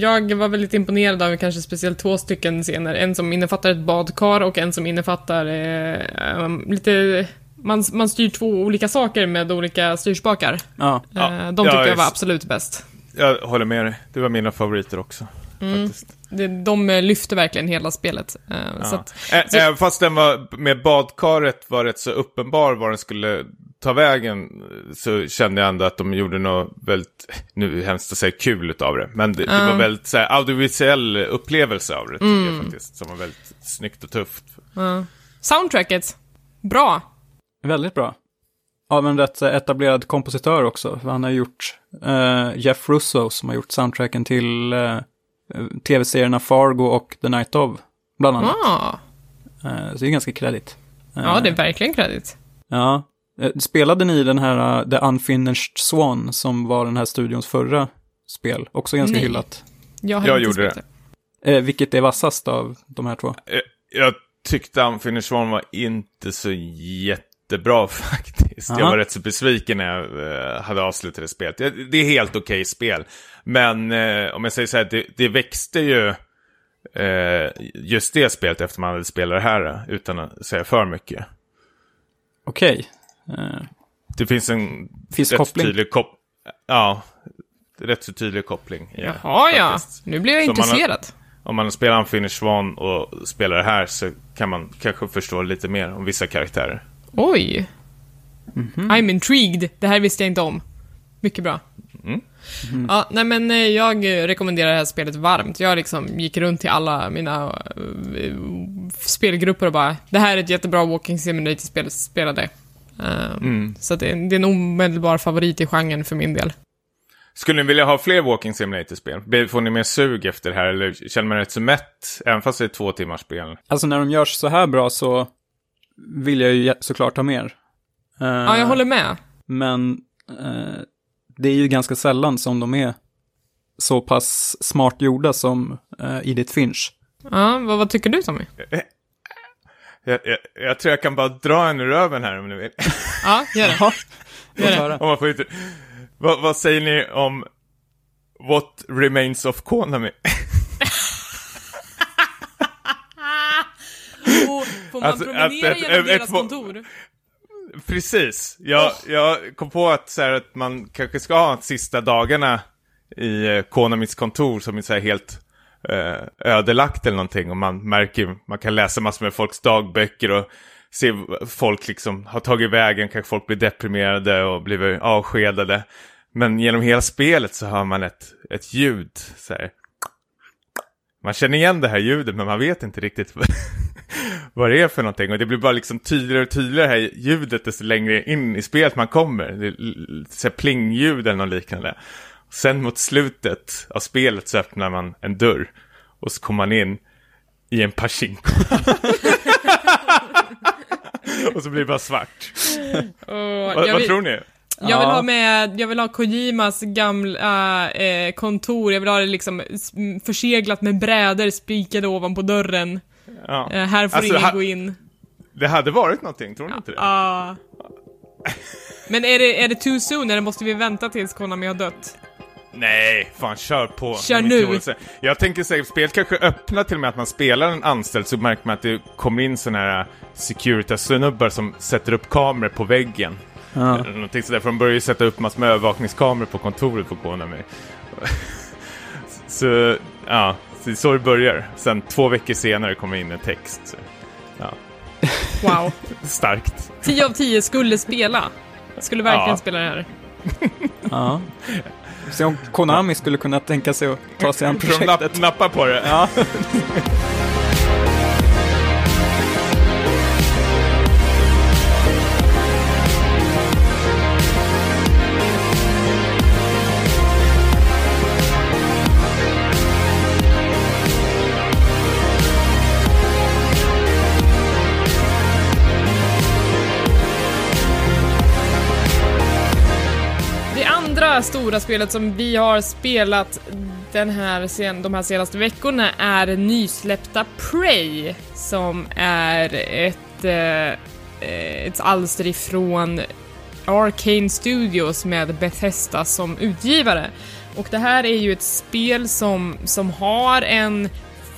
Jag var väldigt imponerad av kanske speciellt två stycken scener. En som innefattar ett badkar och en som innefattar eh, um, lite... Man, man styr två olika saker med olika styrspakar. Ja, Ja, Eh, de tyckte ja, jag var absolut bäst. Jag håller med dig. Det var mina favoriter också. Mm. Det, de eh, lyfte verkligen hela spelet. Eh, Ja. så att, Ä- så- Även fast den var, med badkaret var rätt så uppenbar var den skulle ta vägen så kände jag ändå att de gjorde något väldigt, nu är det hemskt att säga kul utav det, men det, det Ja. var väldigt så här, audiovisuell upplevelse av det tycker Mm. jag faktiskt, som var väldigt snyggt och tufft. ja. Soundtracket, bra. Väldigt bra. Av en rätt etablerad kompositör också. Han har gjort eh, Jeff Russo som har gjort soundtracken till eh, tv-serierna Fargo och The Night of, bland annat. Ah. Eh, så det är ganska kredit. Eh, Ja, det är verkligen kredit. Ja. Eh, Spelade ni den här uh, The Unfinished Swan som var den här studions förra spel? Också ganska Nej. hyllat. Jag, har Jag inte gjorde spelat Eh, vilket är vassast av de här två? Eh, Jag tyckte Unfinished One var inte så jättebra faktiskt. Aha. Jag var rätt så besviken när jag eh, hade avslutat det spelet. Det- är helt okej spel. Men eh, om jag säger så här, det, det växte ju eh, just det spelet efter man hade spelat det här, eh, utan att säga för mycket. Okej. Eh, Det finns en Finns rätt koppling? tydlig kop Ja, rätt så tydlig koppling. det. Jaha, ja. Nu blir jag Så man har- intresserad. Om man spelar Unfinished One och spelar det här så kan man kanske förstå lite mer om vissa karaktärer. Oj. Mhm. I'm intrigued. Det här visste jag inte om. Mycket bra. Mm. Ja, nej men eh, jag rekommenderar det här spelet varmt. Jag liksom gick runt till alla mina eh, spelgrupper och bara Det här är ett jättebra Walking Simulator-spel, spela det. Eh, Mm. Så att det, är, det är en omedelbar favorit i genren för min del. Skulle ni vilja ha fler Walking Simulator-spel? Får ni mer sug efter det här eller känner man rätt så mätt? Även fast det är två timmars spel. Alltså när de görs så här bra så vill jag ju såklart ha mer. Eh, Ja, jag håller med. Men eh, det är ju ganska sällan som de är så pass smart gjorda som eh, Edith Finch. Ja, vad, vad tycker du Tommy? Jag, jag, jag tror jag kan bara dra en ur röven här om ni vill. Ja, gör det. Ja, Gör det. om man får inte... vad, vad säger ni om What Remains of Konami? Och får man Alltså, promenera att genom ett- deras ett- kontor? Precis. Jag, jag kom på att, så här, att man kanske ska ha de sista dagarna i eh, Konamis kontor som är så här helt eh, ödelagt eller någonting. Och man märker, man kan läsa massor med folks dagböcker och se folk liksom har tagit vägen, kanske folk blir deprimerade och blivit avskedade. Men genom hela spelet så hör man ett, ett ljud. Så här. Man känner igen det här ljudet men man vet inte riktigt vad det är för någonting. Och det blir bara liksom tydligare och tydligare här ljudet desto längre in i spelet man kommer. Det är plingljud eller något liknande. Sen mot slutet av spelet så öppnar man en dörr. Och så kommer man in i en Pachinko. och så blir det bara svart. Och Vad, vad tror ni? Jag vill Ja. ha med, jag vill ha Kojimas gamla eh, kontor, jag vill ha det liksom förseglat med brädor spikade ovanpå dörren. Ja. Eh, här får Alltså, ingen gå in. Det hade varit någonting, tror ni inte det? Ah. Men är det, är det too soon eller måste vi vänta tills Konami har dött? Nej, fan kör på. Kör nu. Jag tänker säga, spelet kanske öppnar till och med att man spelar en anställd så märker man att det kommer in sådana här Securitas-snubbar som sätter upp kameror på väggen. Ja. Någonting sådär, för de börjar ju sätta upp massor med övervakningskameror på kontoret på Konami. så, ja, så det är så det börjar. Sen två veckor senare kommer in en text. Så, ja, Wow. starkt. 10 av 10 skulle spela. Skulle verkligen Ja. spela det här. ja. Se om Konami skulle kunna tänka sig att ta sig an För de napp, projektet. nappar på det. Ja. Andra stora spelet som vi har spelat den här sen, de här senaste veckorna är nysläppta Prey, som är ett, eh, eh, ett alster ifrån Arcane Studios med Bethesda som utgivare. Och det här är ju ett spel som, som har en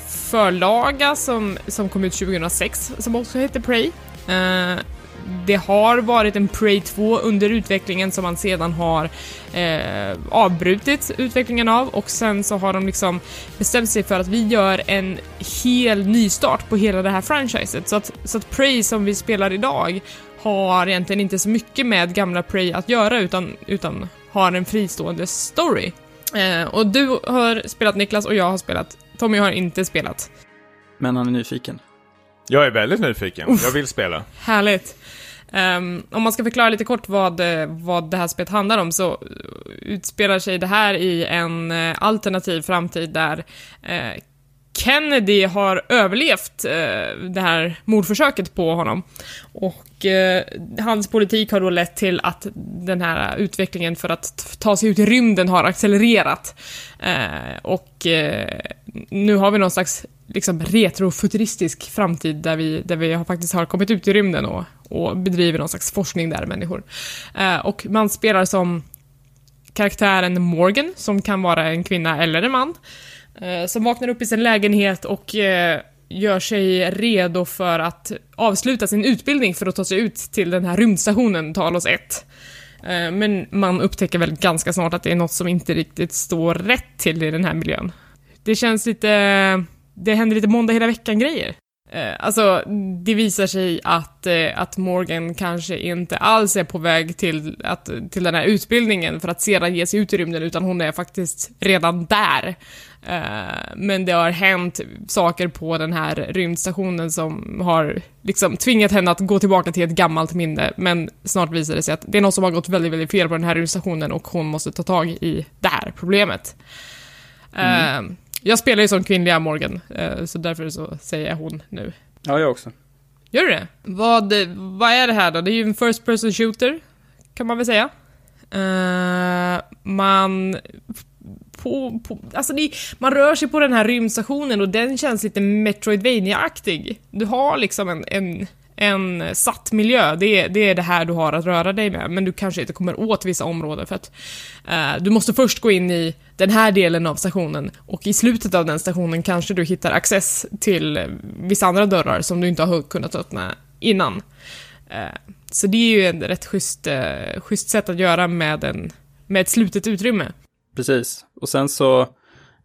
förlaga som, som kom ut 2006 som också heter Prey. Uh, det har varit en Prey 2 under utvecklingen som man sedan har eh, avbrutit utvecklingen av och sen så har de liksom bestämt sig för att vi gör en hel nystart på hela det här franchiset. Så att, så att Prey som vi spelar idag har egentligen inte så mycket med gamla Prey att göra utan, utan har en fristående story. Eh, och du har spelat Niklas och jag har spelat. Tommy har inte spelat. Men han är nyfiken. Jag är väldigt nyfiken. Uff, jag vill spela. Härligt. Um, om man ska förklara lite kort vad, eh, vad det här spelet handlar om så eh, utspelar sig det här i en eh, alternativ framtid där uh, Kennedy har överlevt eh, det här mordförsöket på honom. Och hans politik har då lett till att den här utvecklingen för att ta sig ut i rymden har accelererat. och nu har vi någon slags liksom retrofuturistisk framtid där vi, där vi har, faktiskt har kommit ut i rymden och, och bedriver någon slags forskning där, människor. Eh, och man spelar som karaktären Morgan, som kan vara en kvinna eller en man, eh, som vaknar upp i sin lägenhet och eh, gör sig redo för att avsluta sin utbildning för att ta sig ut till den här rymdstationen Talos 1. Eh, men man upptäcker väl ganska snart att det är något som inte riktigt står rätt till i den här miljön. Det känns lite det händer lite måndag hela veckan-grejer. Eh, alltså, det visar sig att, eh, att Morgan kanske inte alls är på väg till, att, till den här utbildningen för att sedan ge sig ut i rymden, utan hon är faktiskt redan där. Eh, men det har hänt saker på den här rymdstationen som har liksom tvingat henne att gå tillbaka till ett gammalt minne, men snart visar det sig att det är något som har gått väldigt, väldigt fel på den här rymdstationen och hon måste ta tag i det här problemet. Mm. Jag spelar ju som kvinnliga Morgan, eh, så därför så säger jag hon nu. Ja, jag också. Gör du det? Vad, vad är det här då? Det är ju en First Person Shooter, kan man väl säga. Uh, man... På, på, alltså det, man rör sig på den här rymdstationen och den känns lite Metroidvania-aktig. Du har liksom en, en en satt miljö, det är, det är det här du har att röra dig med, men du kanske inte kommer åt vissa områden för att eh, du måste först gå in i den här delen av stationen och i slutet av den stationen kanske du hittar access till eh, vissa andra dörrar som du inte har kunnat öppna innan. Eh, så det är ju ett rätt schysst, eh, schysst sätt att göra med, en, med ett slutet utrymme. Precis, och sen så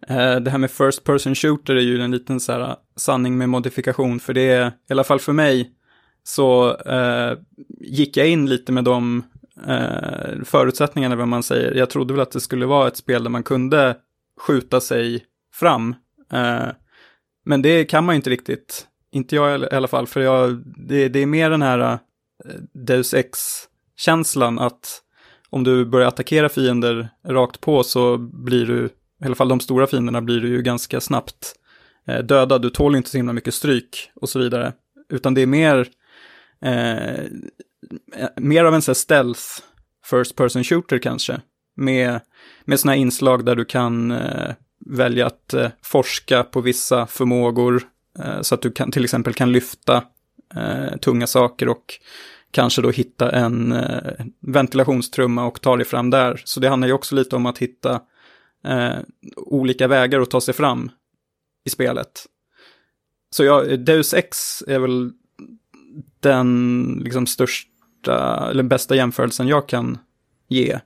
eh, det här med first person shooter är ju en liten så här sanning med modifikation, för det är, i alla fall för mig, så eh, gick jag in lite med de eh, förutsättningarna, vad man säger. Jag trodde väl att det skulle vara ett spel där man kunde skjuta sig fram. Eh, men det kan man ju inte riktigt. Inte jag i alla fall, för jag, det, det är mer den här eh, Deus Ex-känslan att om du börjar attackera fiender rakt på så blir du, i alla fall de stora fienderna blir du ju ganska snabbt eh, döda. Du tål inte så himla mycket stryk och så vidare. Utan det är mer eh, mer av en sån här stealth first person shooter kanske. Med, med sådana inslag där du kan eh, välja att eh, forska på vissa förmågor. Eh, så att du kan, till exempel kan lyfta eh, tunga saker och kanske då hitta en eh, ventilationstrumma och ta dig fram där. Så det handlar ju också lite om att hitta eh, olika vägar att ta sig fram i spelet. Så ja, Deus Ex är väl den liksom största, eller bästa jämförelsen jag kan ge.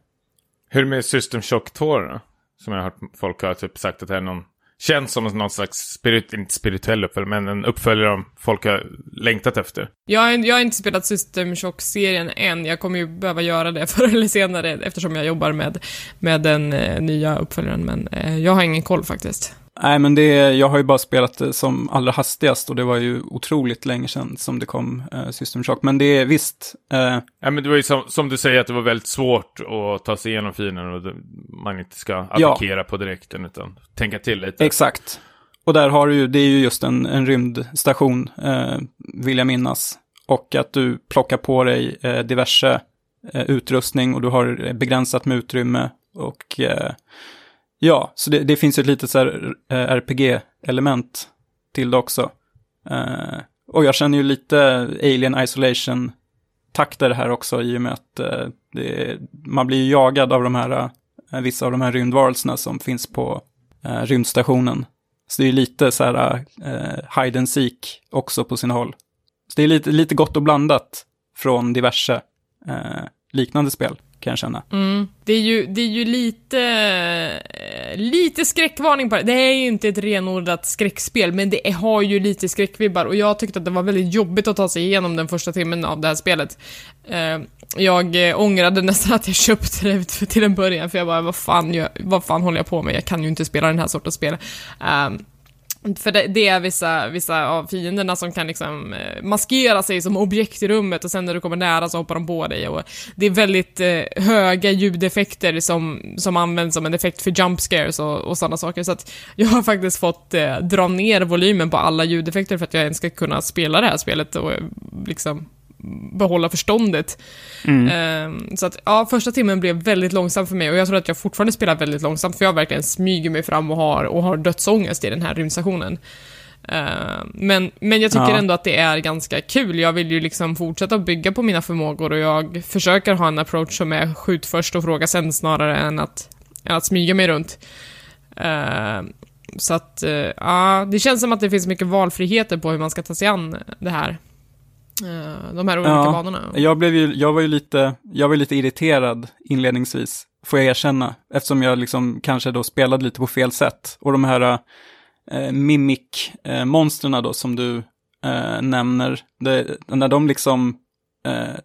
Hur med System Shock 2 då? Som jag har hört folk har typ sagt att det är någon, känns som någon slags, spirit, inte spirituell uppföljare, men en uppföljare om folk har längtat efter. Jag har, jag har inte spelat System Shock-serien än, jag kommer ju behöva göra det förr eller senare eftersom jag jobbar med, med den eh, nya uppföljaren, men eh, jag har ingen koll faktiskt. Nej, men det, jag har ju bara spelat det som allra hastigast och det var ju otroligt länge sedan som det kom eh, System Shock. Men det är visst... Eh, ja, men det var ju som, som, du säger att det var väldigt svårt att ta sig igenom fienden och det, man inte ska attackera ja. på direkten utan tänka till lite. Exakt. Och där har du ju, det är ju just en, en rymdstation, eh, vill jag minnas. Och att du plockar på dig eh, diverse eh, utrustning och du har begränsat med utrymme. Och eh, ja, så det, det finns ju ett litet så här eh, RPG-element till det också. Eh, och jag känner ju lite Alien Isolation-takter här också i och med att eh, det, man blir jagad av de här, eh, vissa av de här rymdvarelserna som finns på eh, rymdstationen. Så det är lite så här eh, hide and seek också på sina håll. Så det är lite, lite gott och blandat från diverse eh, liknande spel kan jag känna. Mm. Det är ju, det är ju lite, eh, lite skräckvarning på det. Det är ju inte ett renodlat skräckspel, men det har ju lite skräckvibbar och jag tyckte att det var väldigt jobbigt att ta sig igenom den första timmen av det här spelet. Eh, jag eh, ångrade nästan att jag köpte det till en början, för jag bara, vad fan, jag, vad fan håller jag på med? Jag kan ju inte spela den här sortens spel. För det, det, är vissa, vissa av fienderna som kan liksom eh, maskera sig som objekt i rummet och sen när du kommer nära så hoppar de på dig och det är väldigt eh, höga ljudeffekter som, som används som en effekt för jump scares och, och sådana saker. Så att jag har faktiskt fått eh, dra ner volymen på alla ljudeffekter för att jag ens ska kunna spela det här spelet och eh, liksom behålla förståndet. Mm. Um, så att, ja, första timmen blev väldigt långsam för mig och jag tror att jag fortfarande spelar väldigt långsamt för jag verkligen smyger mig fram och har, och har dödsångest i den här rymdstationen. Uh, men, men jag tycker ja. ändå att det är ganska kul. Jag vill ju liksom fortsätta bygga på mina förmågor och jag försöker ha en approach som är skjut först och fråga sen snarare än att, än att smyga mig runt. Uh, så att, uh, ja, det känns som att det finns mycket valfriheter på hur man ska ta sig an det här. Eh, de här olika ja, banorna. Jag, blev ju, jag var ju lite, jag var lite irriterad inledningsvis, får jag erkänna, eftersom jag liksom kanske då spelade lite på fel sätt. Och de här äh, mimic-monstren äh, då som du äh, nämner, det, när de liksom äh,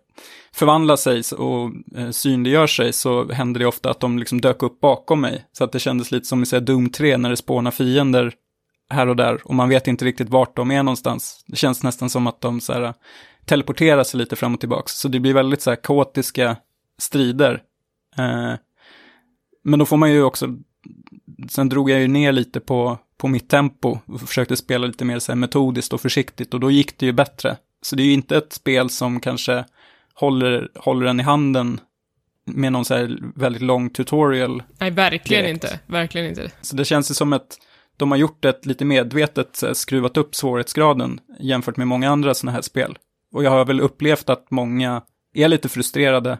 förvandlar sig och äh, synliggör sig så händer det ofta att de liksom dök upp bakom mig. Så att det kändes lite som i Doom 3 när det spånar fiender här och där och man vet inte riktigt vart de är någonstans. Det känns nästan som att de så här, teleporterar sig lite fram och tillbaka. Så det blir väldigt så här kaotiska strider. Eh, men då får man ju också, sen drog jag ju ner lite på, på mitt tempo och försökte spela lite mer så här metodiskt och försiktigt och då gick det ju bättre. Så det är ju inte ett spel som kanske håller, håller en i handen med någon så här väldigt lång tutorial. Nej, verkligen direkt. inte. Verkligen inte. Så det känns ju som ett de har gjort ett lite medvetet, eh, skruvat upp svårighetsgraden jämfört med många andra sådana här spel. Och jag har väl upplevt att många är lite frustrerade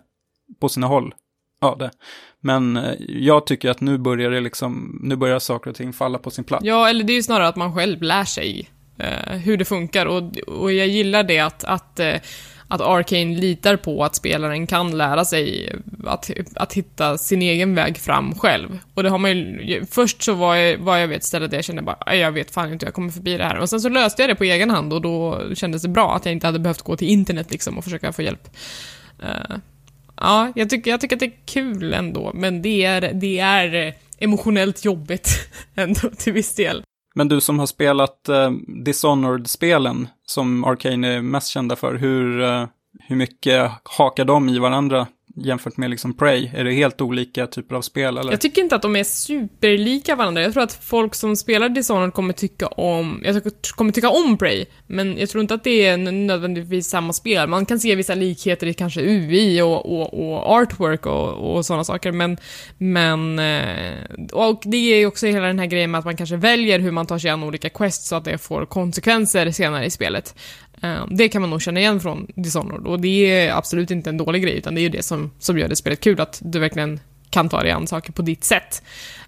på sina håll av det. Men eh, jag tycker att nu börjar det liksom, nu börjar saker och ting falla på sin plats. Ja, eller det är ju snarare att man själv lär sig eh, hur det funkar och, och jag gillar det att, att eh, att Arcane litar på att spelaren kan lära sig att, att hitta sin egen väg fram själv. Och det har man ju, först så var jag, var jag vid ett ställe där jag kände bara, jag vet fan inte hur jag kommer förbi det här. Och sen så löste jag det på egen hand och då kändes det bra att jag inte hade behövt gå till internet liksom och försöka få hjälp. Uh, ja, jag tycker, jag tycker att det är kul ändå, men det är, det är emotionellt jobbigt ändå till viss del. Men du som har spelat eh, Dishonored-spelen, som Arcane är mest kända för, hur, eh, hur mycket hakar de i varandra? Jämfört med liksom Prey? Är det helt olika typer av spel eller? Jag tycker inte att de är superlika varandra. Jag tror att folk som spelar Dishonored kommer tycka om, jag kommer tycka om Prey, men jag tror inte att det är nödvändigtvis samma spel. Man kan se vissa likheter i kanske UI och, och, och artwork och, och sådana saker, men, men eh, och det är ju också hela den här grejen med att man kanske väljer hur man tar sig an olika quests så att det får konsekvenser senare i spelet. Eh, det kan man nog känna igen från Dishonored och det är absolut inte en dålig grej utan det är ju det som, som gör det spelet kul, att du verkligen kan ta dig an saker på ditt sätt.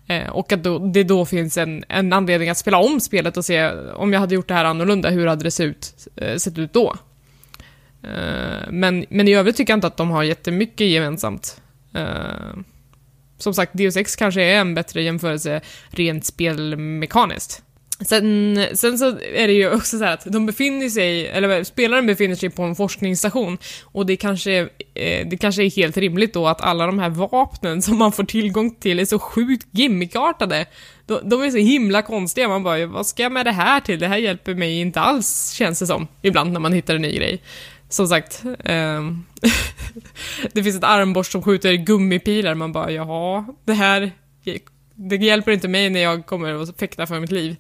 Eh, och att då, det då finns en, en anledning att spela om spelet och se om jag hade gjort det här annorlunda, hur hade det sett ut, eh, sett ut då? Men, men i övrigt tycker jag inte att de har jättemycket gemensamt. Som sagt, Deus Ex kanske är en bättre jämförelse rent spelmekaniskt. Sen, sen så är det ju också så att de befinner sig, eller spelaren befinner sig på en forskningsstation och det kanske, eh, det kanske är helt rimligt då att alla de här vapnen som man får tillgång till är så sjukt gimmickartade. De, de är så himla konstiga, man bara vad ska jag med det här till? Det här hjälper mig inte alls, känns det som, ibland när man hittar en ny grej. Som sagt, eh, det finns ett armborst som skjuter gummipilar, man bara jaha, det här det hjälper inte mig när jag kommer att fäkta för mitt liv.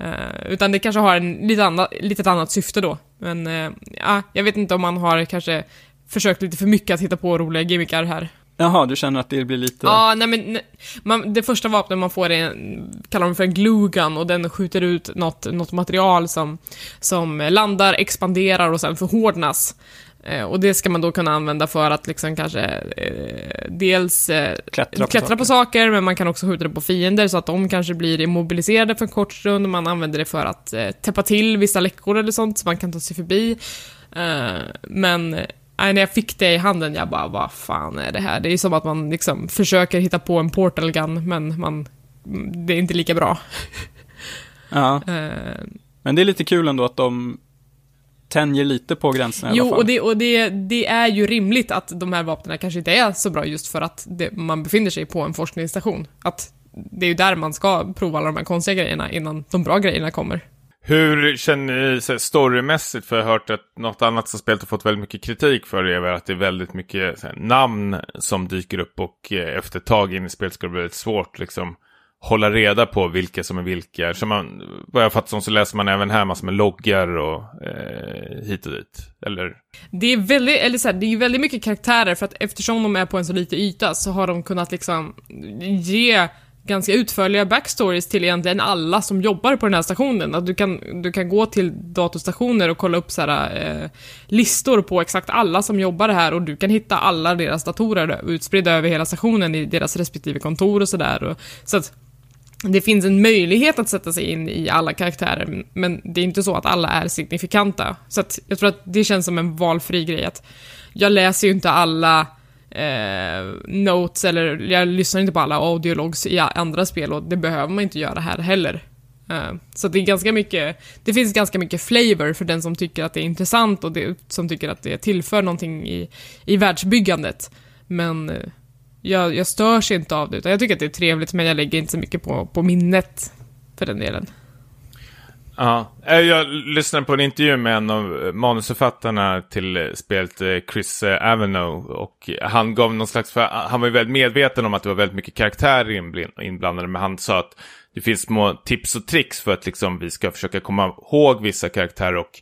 Eh, utan det kanske har en lite anna, litet annat syfte då. Men uh, ja, jag vet inte om man har kanske försökt lite för mycket att hitta på roliga gimmickar här. Jaha, du känner att det blir lite... Ja, nej men nej, man, det första vapnet man får är, kallar de för en glue gun och den skjuter ut något, något material som, som landar, expanderar och sen förhårdnas. Eh, och det ska man då kunna använda för att liksom kanske eh, dels eh, Klättra på klättra saker. på saker, men man kan också skjuta det på fiender så att de kanske blir immobiliserade för en kort stund. Man använder det för att eh, täppa till vissa läckor eller sånt så man kan ta sig förbi. Eh, men nej, när jag fick det i handen, jag bara, vad fan är det här? Det är som att man liksom försöker hitta på en portal gun, men man, det är inte lika bra. Ja, Eh, men det är lite kul ändå att de tänjer lite på gränserna i Jo, alla fall. och, det, och det, det är ju rimligt att de här vapnen kanske inte är så bra just för att det, man befinner sig på en forskningsstation. Att det är ju där man ska prova alla de här konstiga grejerna innan de bra grejerna kommer. Hur känner ni storymässigt? För jag har hört att något annat som spelet har fått väldigt mycket kritik för är väl att det är väldigt mycket så här, namn som dyker upp och eh, efter ett tag in i spelet ska det bli väldigt svårt liksom hålla reda på vilka som är vilka. Så man, vad jag fattar som så läser man även här massor med loggar och eh, hit och dit. Eller? Det är väldigt, eller så här, det är väldigt mycket karaktärer för att eftersom de är på en så liten yta så har de kunnat liksom ge ganska utförliga backstories till egentligen alla som jobbar på den här stationen. Att du kan, du kan gå till datorstationer och kolla upp så här, eh, listor på exakt alla som jobbar här och du kan hitta alla deras datorer utspridda över hela stationen i deras respektive kontor och sådär. Så att det finns en möjlighet att sätta sig in i alla karaktärer, men det är inte så att alla är signifikanta. Så att jag tror att det känns som en valfri grej att jag läser ju inte alla eh, notes eller jag lyssnar inte på alla audiologs i andra spel och det behöver man inte göra här heller. Eh, så det är ganska mycket, det finns ganska mycket flavor för den som tycker att det är intressant och det, som tycker att det tillför någonting i, i världsbyggandet. Men eh, jag, jag störs inte av det, utan jag tycker att det är trevligt, men jag lägger inte så mycket på, på minnet för den delen. Ja, eh, jag lyssnade på en intervju med en av manusförfattarna till eh, spelet, eh, Chris Avenow. Och han gav någon slags, för han var ju väldigt medveten om att det var väldigt mycket karaktärer inblandade, men han sa att det finns små tips och tricks för att liksom vi ska försöka komma ihåg vissa karaktärer och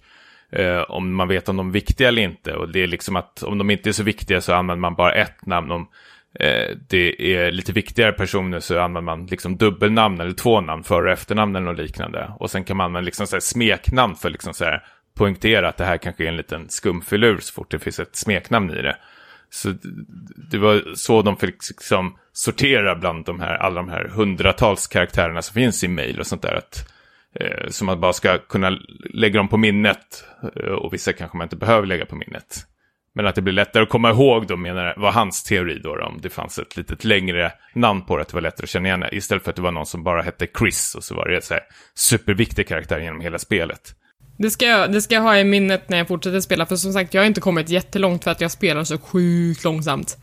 eh, om man vet om de är viktiga eller inte. Och det är liksom att om de inte är så viktiga så använder man bara ett namn. Om eh, det är lite viktigare personer så använder man liksom dubbelnamn eller två namn, för och efternamn eller något liknande. Och sen kan man använda liksom så här smeknamn för liksom så här poängtera att det här kanske är en liten skumfilur så fort det finns ett smeknamn i det. Så det var så de fick liksom sortera bland de här, alla de här hundratals karaktärerna som finns i mail och sånt där. Att, eh, så man bara ska kunna lägga dem på minnet eh, och vissa kanske man inte behöver lägga på minnet. Men att det blir lättare att komma ihåg då menar jag, var hans teori då, om det fanns ett litet längre namn på det, att det var lättare att känna igen det. Istället för att det var någon som bara hette Chris och så var det så här superviktig karaktär genom hela spelet. Det ska, jag, det ska jag ha i minnet när jag fortsätter spela, för som sagt, jag har inte kommit jättelångt för att jag spelar så sjukt långsamt.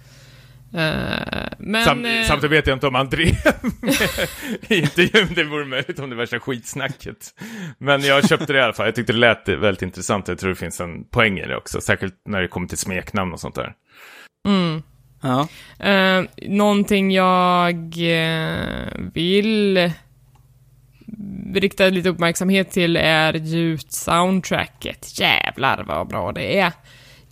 Eh, men... Sam, eh, Samtidigt vet jag inte om han drev med i intervjun, det vore möjligt om det värsta skitsnacket. Men jag köpte det i alla fall, jag tyckte det lät väldigt intressant, jag tror det finns en poäng i det också, särskilt när det kommer till smeknamn och sånt där. mm. Ja. Eh, någonting jag eh, vill rikta lite uppmärksamhet till är ljud-soundtracket. Jävlar vad bra det är.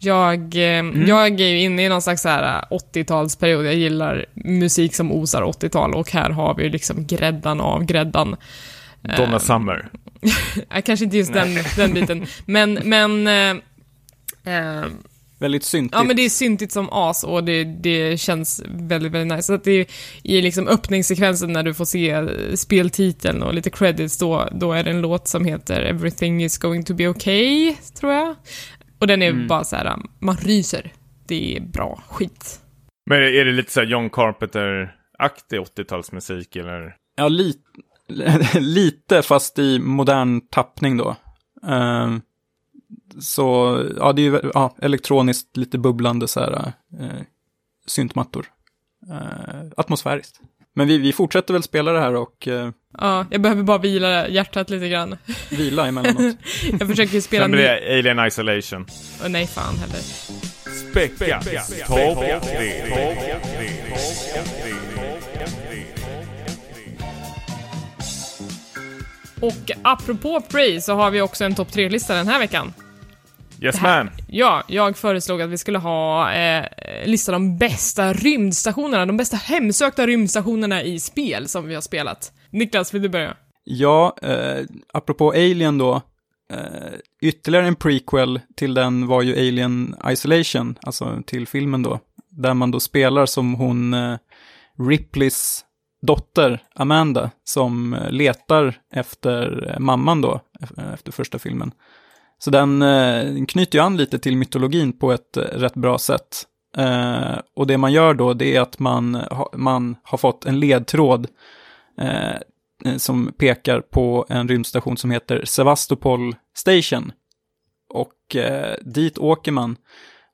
Jag, eh, jag är ju inne i någon slags så här 80-talsperiod. Jag gillar musik som osar 80-tal och här har vi liksom gräddan av gräddan. Donna Summer. Eh, kanske inte just den, den biten, men, men eh, eh, Väldigt syntigt. Ja men det är syntigt som as och det, det känns väldigt, väldigt nice. Så att det är i liksom öppningssekvensen när du får se eh, speltiteln och lite credits då, då är det en låt som heter Everything is going to be okay, tror jag. Och den är Mm. bara så här, man ryser. Det är bra skit. Men är det lite så här John Carpenter-aktig 80-talsmusik eller? Ja, li lite, fast i modern tappning då. Ehm, så, ja, det är ju ja, elektroniskt, lite bubblande så här, eh, syntmattor. Eh, atmosfäriskt. Men vi, vi fortsätter väl spela det här och eh, Ja, jag behöver bara vila hjärtat lite grann. vila emellanåt. Jag försöker spela Sen blir det Alien Isolation. Åh, nej, fan heller. Späcka. Topp. Och apropå Prey så har vi också en topp 3-lista den här veckan. Yes man. Ja, jag föreslog att vi skulle ha eh, lista de bästa rymdstationerna, de bästa hemsökta rymdstationerna i spel som vi har spelat. Niklas, vill du börja? Ja, eh, apropå Alien då, eh, ytterligare en prequel till den var ju Alien Isolation, alltså till filmen då, där man då spelar som hon eh, Ripleys dotter Amanda som eh, letar efter eh, mamman då, efter första filmen. Så den eh, knyter ju an lite till mytologin på ett eh, rätt bra sätt. Eh, och det man gör då, det är att man, ha, man har fått en ledtråd eh, eh som pekar på en rymdstation som heter Sevastopol Station. Och eh, dit åker man.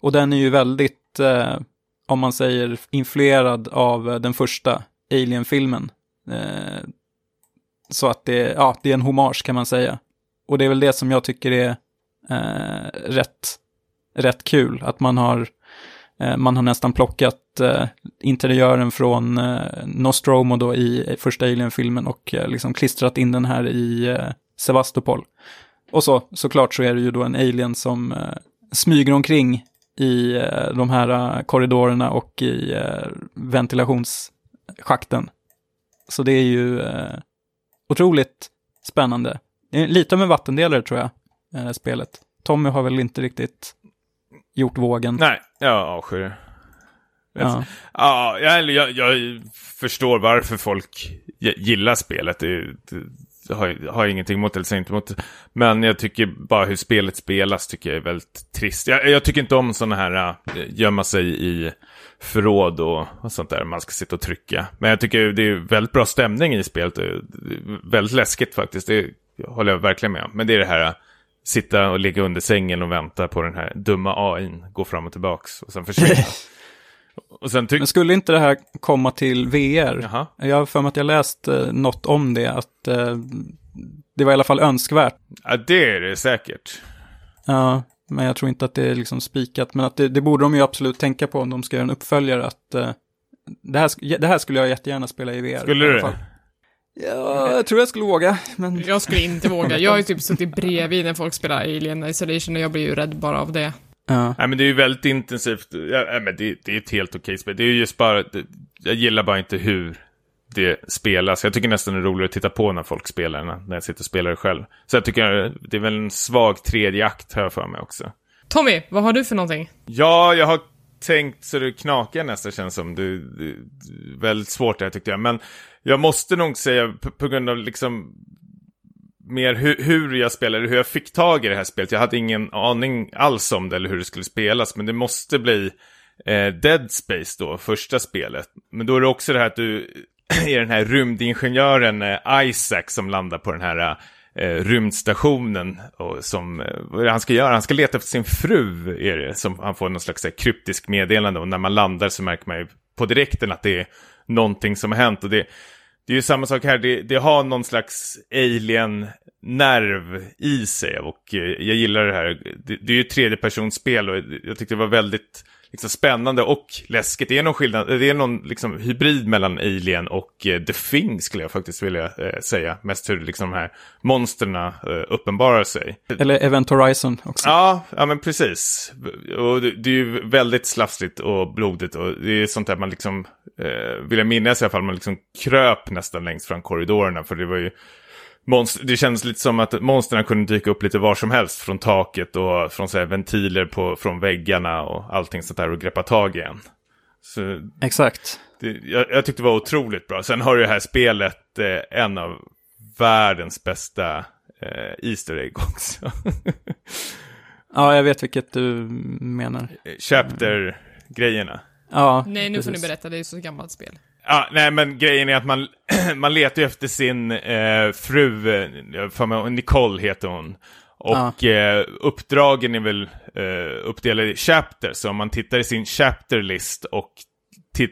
Och den är ju väldigt, eh, om man säger, influerad av eh, den första Alien-filmen. Eh, så att det, ja, det är en hommage kan man säga. Och det är väl det som jag tycker är eh, rätt, rätt kul, att man har, eh, man har nästan plockat eh, interiören från eh, Nostromo då i första Alien-filmen och eh, liksom klistrat in den här i eh, Sevastopol. Och så, såklart så är det ju då en alien som eh, smyger omkring i eh, de här eh, korridorerna och i eh, ventilationsschakten. Så det är ju eh, otroligt spännande. Lite av en vattendelare tror jag, eh, spelet. Tommy har väl inte riktigt gjort vågen. Nej, jag avskyr det. Ja. Ja, jag, jag, jag förstår varför folk gillar spelet. Det, det, det har, har jag ingenting emot eller säger inte emot. Men jag tycker bara hur spelet spelas tycker jag är väldigt trist. Jag, jag tycker inte om sådana här äh, gömma sig i förråd och, och sånt där. Man ska sitta och trycka. Men jag tycker det är väldigt bra stämning i spelet. Det väldigt läskigt faktiskt. Det håller jag verkligen med om. Men det är det här äh, sitta och ligga under sängen och vänta på den här dumma AIn gå fram och tillbaks och sen försvinna. och sen. Men skulle inte det här komma till VR? Jaha. Jag har för mig att jag läst eh, något om det, att eh, det var i alla fall önskvärt. Ja, det är det säkert. Ja, men jag tror inte att det är liksom spikat. Men att det, det borde de ju absolut tänka på om de ska göra en uppföljare. Att eh, det, här, det här skulle jag jättegärna spela i VR. Skulle i du? Ja, jag tror jag skulle våga. Men Jag skulle inte våga. Jag har ju typ suttit bredvid när folk spelar Alien Isolation och jag blir ju rädd bara av det. ja. Nej, men det är ju väldigt intensivt. Ja, men det, det är ett helt okej spel. Det är ju just bara, det, jag gillar bara inte hur det spelas. Jag tycker nästan det är roligare att titta på när folk spelar än när jag sitter och spelar det själv. Så jag tycker det är väl en svag tredje akt här för mig också. Tommy, vad har du för någonting? Ja, jag har tänkt så det knakar nästan känns som. Det, du, väldigt svårt det här tyckte jag. Men jag måste nog säga på, på grund av liksom mer hur, hur jag spelade, hur jag fick tag i det här spelet. Jag hade ingen aning alls om det eller hur det skulle spelas. Men det måste bli eh, Dead Space då, första spelet. Men då är det också det här att du är den här rymdingenjören eh, Isaac som landar på den här eh, eh, rymdstationen. Och som, eh, vad är det han ska göra? Han ska leta efter sin fru, är det. Som han får någon slags här, kryptisk meddelande. Och när man landar så märker man ju på direkten att det är någonting som har hänt. Och det, det är ju samma sak här, det, det har någon slags alien-nerv i sig och eh, jag gillar det här. Det, det är ju ett tredjepersonsspel och jag tyckte det var väldigt liksom, spännande och läskigt. Det är någon skillnad, det är någon liksom, hybrid mellan Alien och eh, The Thing skulle jag faktiskt vilja eh, säga. Mest hur liksom, de här monstren eh, uppenbarar sig. Eller Event Horizon också. Ja, ja men precis. Och det, det är ju väldigt slafsigt och blodigt och det är sånt där man liksom, eh, vill jag minnas i alla fall, man liksom kröp nästan längs fram korridorerna för det var ju monster, det kändes lite som att monstren kunde dyka upp lite var som helst från taket och från så här ventiler på, från väggarna och allting sånt där och greppa tag i en. Så Exakt. det, jag, jag tyckte det var otroligt bra. Sen har ju det här spelet eh, en av världens bästa eh, Easter egg också. Ja, jag vet vilket du menar. Chapter-grejerna. Ja, Nej, nu får ni precis. berätta, det är ju så gammalt spel. Ja, nej men grejen är att man, man letar ju efter sin eh, fru, eh, får mig- Nicole heter hon. Och eh, uppdragen är väl eh, uppdelade i chapter, så om man tittar i sin chapter list och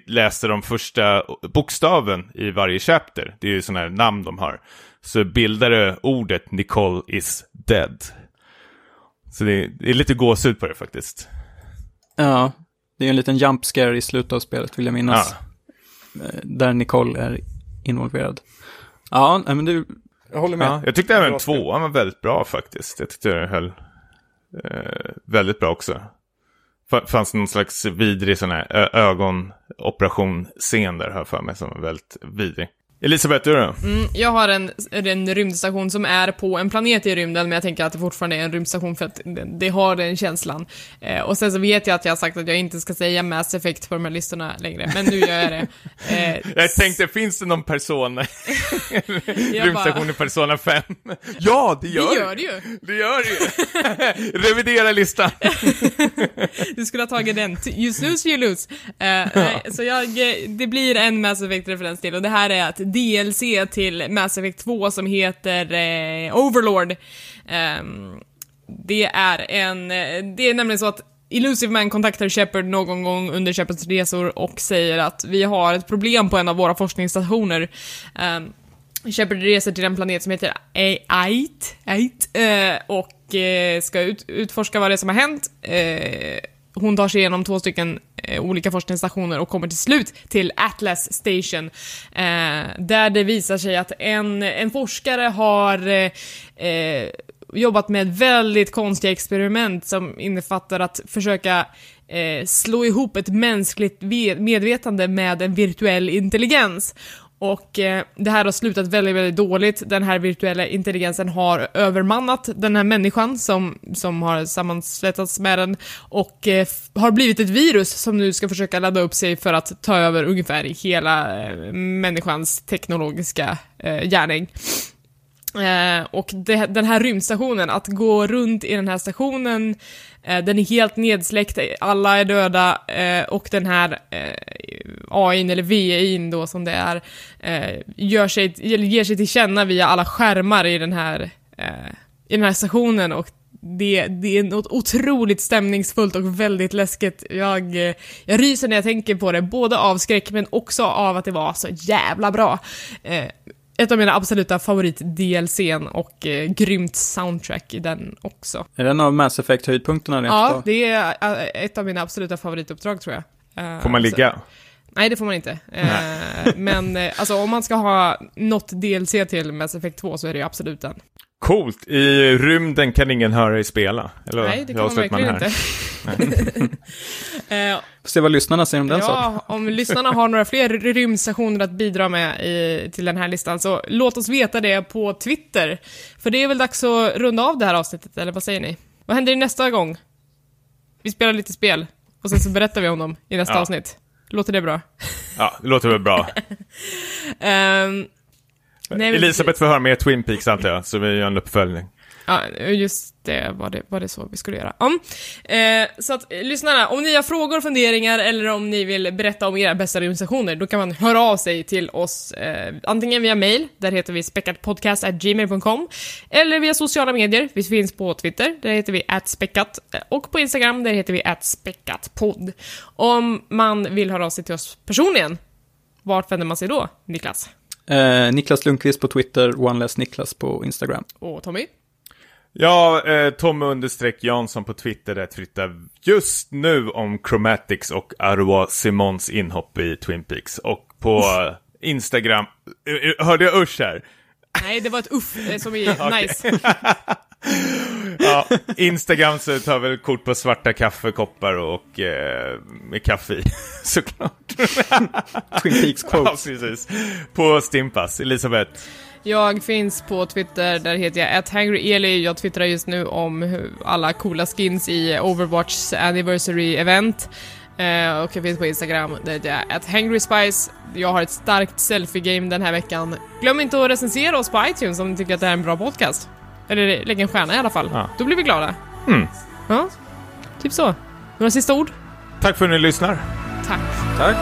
läser de första bokstaven i varje chapter, det är ju sådana här namn de har, så bildar det ordet Nicole is dead. Så det är, det är lite gåshud på det faktiskt. Ja, det är en liten jump scare i slutet av spelet vill jag minnas. Ja. Eh, Där Nicole är involverad. Ja, men du, jag håller med. Ja, jag tyckte även tvåan var väldigt bra faktiskt. Jag tyckte det höll, eh, väldigt bra också. F- fanns någon slags vidrig sån här ögonoperation-scen där, har jag för mig, som var väldigt vidrig. Elisabeth, du då? Mm, jag har en, en rymdstation som är på en planet i rymden, men jag tänker att det fortfarande är en rymdstation för att det, det har den känslan. Eh, och sen så vet jag att jag har sagt att jag inte ska säga Mass Effect på de här listorna längre, men nu gör jag det. Eh, Jag tänkte, finns det någon Persona, rymdstation bara, i Persona 5? ja, det gör det gör det ju. Det gör det ju! Revidera listan! Du skulle ha tagit den. You snooze, you lose. Eh, nej, så jag, eh, det blir en Mass Effect-referens till, och det här är ett DLC till Mass Effect 2 som heter eh, Overlord. Um, det är en, det är nämligen så att Illusive Man kontaktar Shepard någon gång under Shepards resor och säger att vi har ett problem på en av våra forskningsstationer. Um, Shepard reser till en planet som heter Ait, Ait eh, och eh, ska ut, utforska vad det är som har hänt. Eh, hon tar sig igenom två stycken Eh, olika forskningsstationer och kommer till slut till Atlas Station. Eh, där det visar sig att en, en forskare har eh, eh jobbat med väldigt konstiga experiment som innefattar att försöka eh, slå ihop ett mänskligt medvetande med en virtuell intelligens. Och eh, det här har slutat väldigt, väldigt dåligt. Den här virtuella intelligensen har övermannat den här människan som, som har sammansvetsats med den och eh, har blivit ett virus som nu ska försöka ladda upp sig för att ta över ungefär hela eh, människans teknologiska eh, gärning. Eh, och det, den här rymdstationen, att gå runt i den här stationen, eh, den är helt nedsläckt, alla är döda eh, och den här eh, AIn, eller VIn då som det är, eh, gör sig, ger sig till känna via alla skärmar i den här, eh, i den här stationen och det, det är något otroligt stämningsfullt och väldigt läskigt. Jag, eh, jag ryser när jag tänker på det, både av skräck men också av att det var så jävla bra. Eh, ett av mina absoluta favorit-DLCn och eh, grymt soundtrack i den också. Är det en av Mass Effect-höjdpunkterna rent Ja, det är eh, ett av mina absoluta favorituppdrag tror jag. Eh, Får man så- ligga? Nej, det får man inte. Eh, men eh, alltså om man ska ha något DLC till Mass Effect 2 så är det ju absolut den. Coolt! I rymden kan ingen höra dig spela. Eller Nej, det kan man verkligen här? inte. Får se vad lyssnarna säger om den saken. ja, om lyssnarna har några fler rymdstationer att bidra med i, till den här listan, så låt oss veta det på Twitter. För det är väl dags att runda av det här avsnittet, eller vad säger ni? Vad händer nästa gång? Vi spelar lite spel, och sen så berättar vi om dem i nästa Ja. avsnitt. Låter det bra? Ja, det låter väl bra. Ehm, nej, Elisabeth får höra mer Twin Peaks antar jag, så vi gör en uppföljning. Ja, just det var det, var det så vi skulle göra. Ja. Eh, så att, eh, lyssnarna, om ni har frågor, funderingar eller om ni vill berätta om era bästa rymdstationer, då kan man höra av sig till oss eh, antingen via mail, där heter vi speckatpodcast.gmail.com, eller via sociala medier, vi finns på Twitter, där heter vi atspeckat, och på Instagram, där heter vi atspeckatpodd. Om man vill höra av sig till oss personligen, vart vänder man sig då, Niklas? Eh, Niklas Lundqvist på Twitter, OneLessNiklas på Instagram. Och Tommy? Ja, eh, Tommy understreck Jansson på Twitter där twittar just nu om Chromatics och Arwa Simons inhopp i Twin Peaks. Och på eh, Instagram, eh, eh, hörde jag Usch här? Nej, det var ett uff, som är nice. Ja, Instagram så tar väl kort på svarta kaffekoppar och eh, med kaffe i, såklart. Twin Peaks Ja, quotes. precis. På Stimpas, Elisabeth. Jag finns på Twitter, där heter jag @hangryeli. Jag twittrar just nu om alla coola skins i Overwatchs anniversary event. Eh, och jag finns på Instagram, där heter jag @hangryspice. Jag har ett starkt selfie-game den här veckan. Glöm inte att recensera oss på iTunes om ni tycker att det här är en bra podcast. Eller lägg en stjärna i alla fall. Ja. Då blir vi glada. Mm. Ja, typ så. Några sista ord? Tack för att ni lyssnar. Tack. Tack.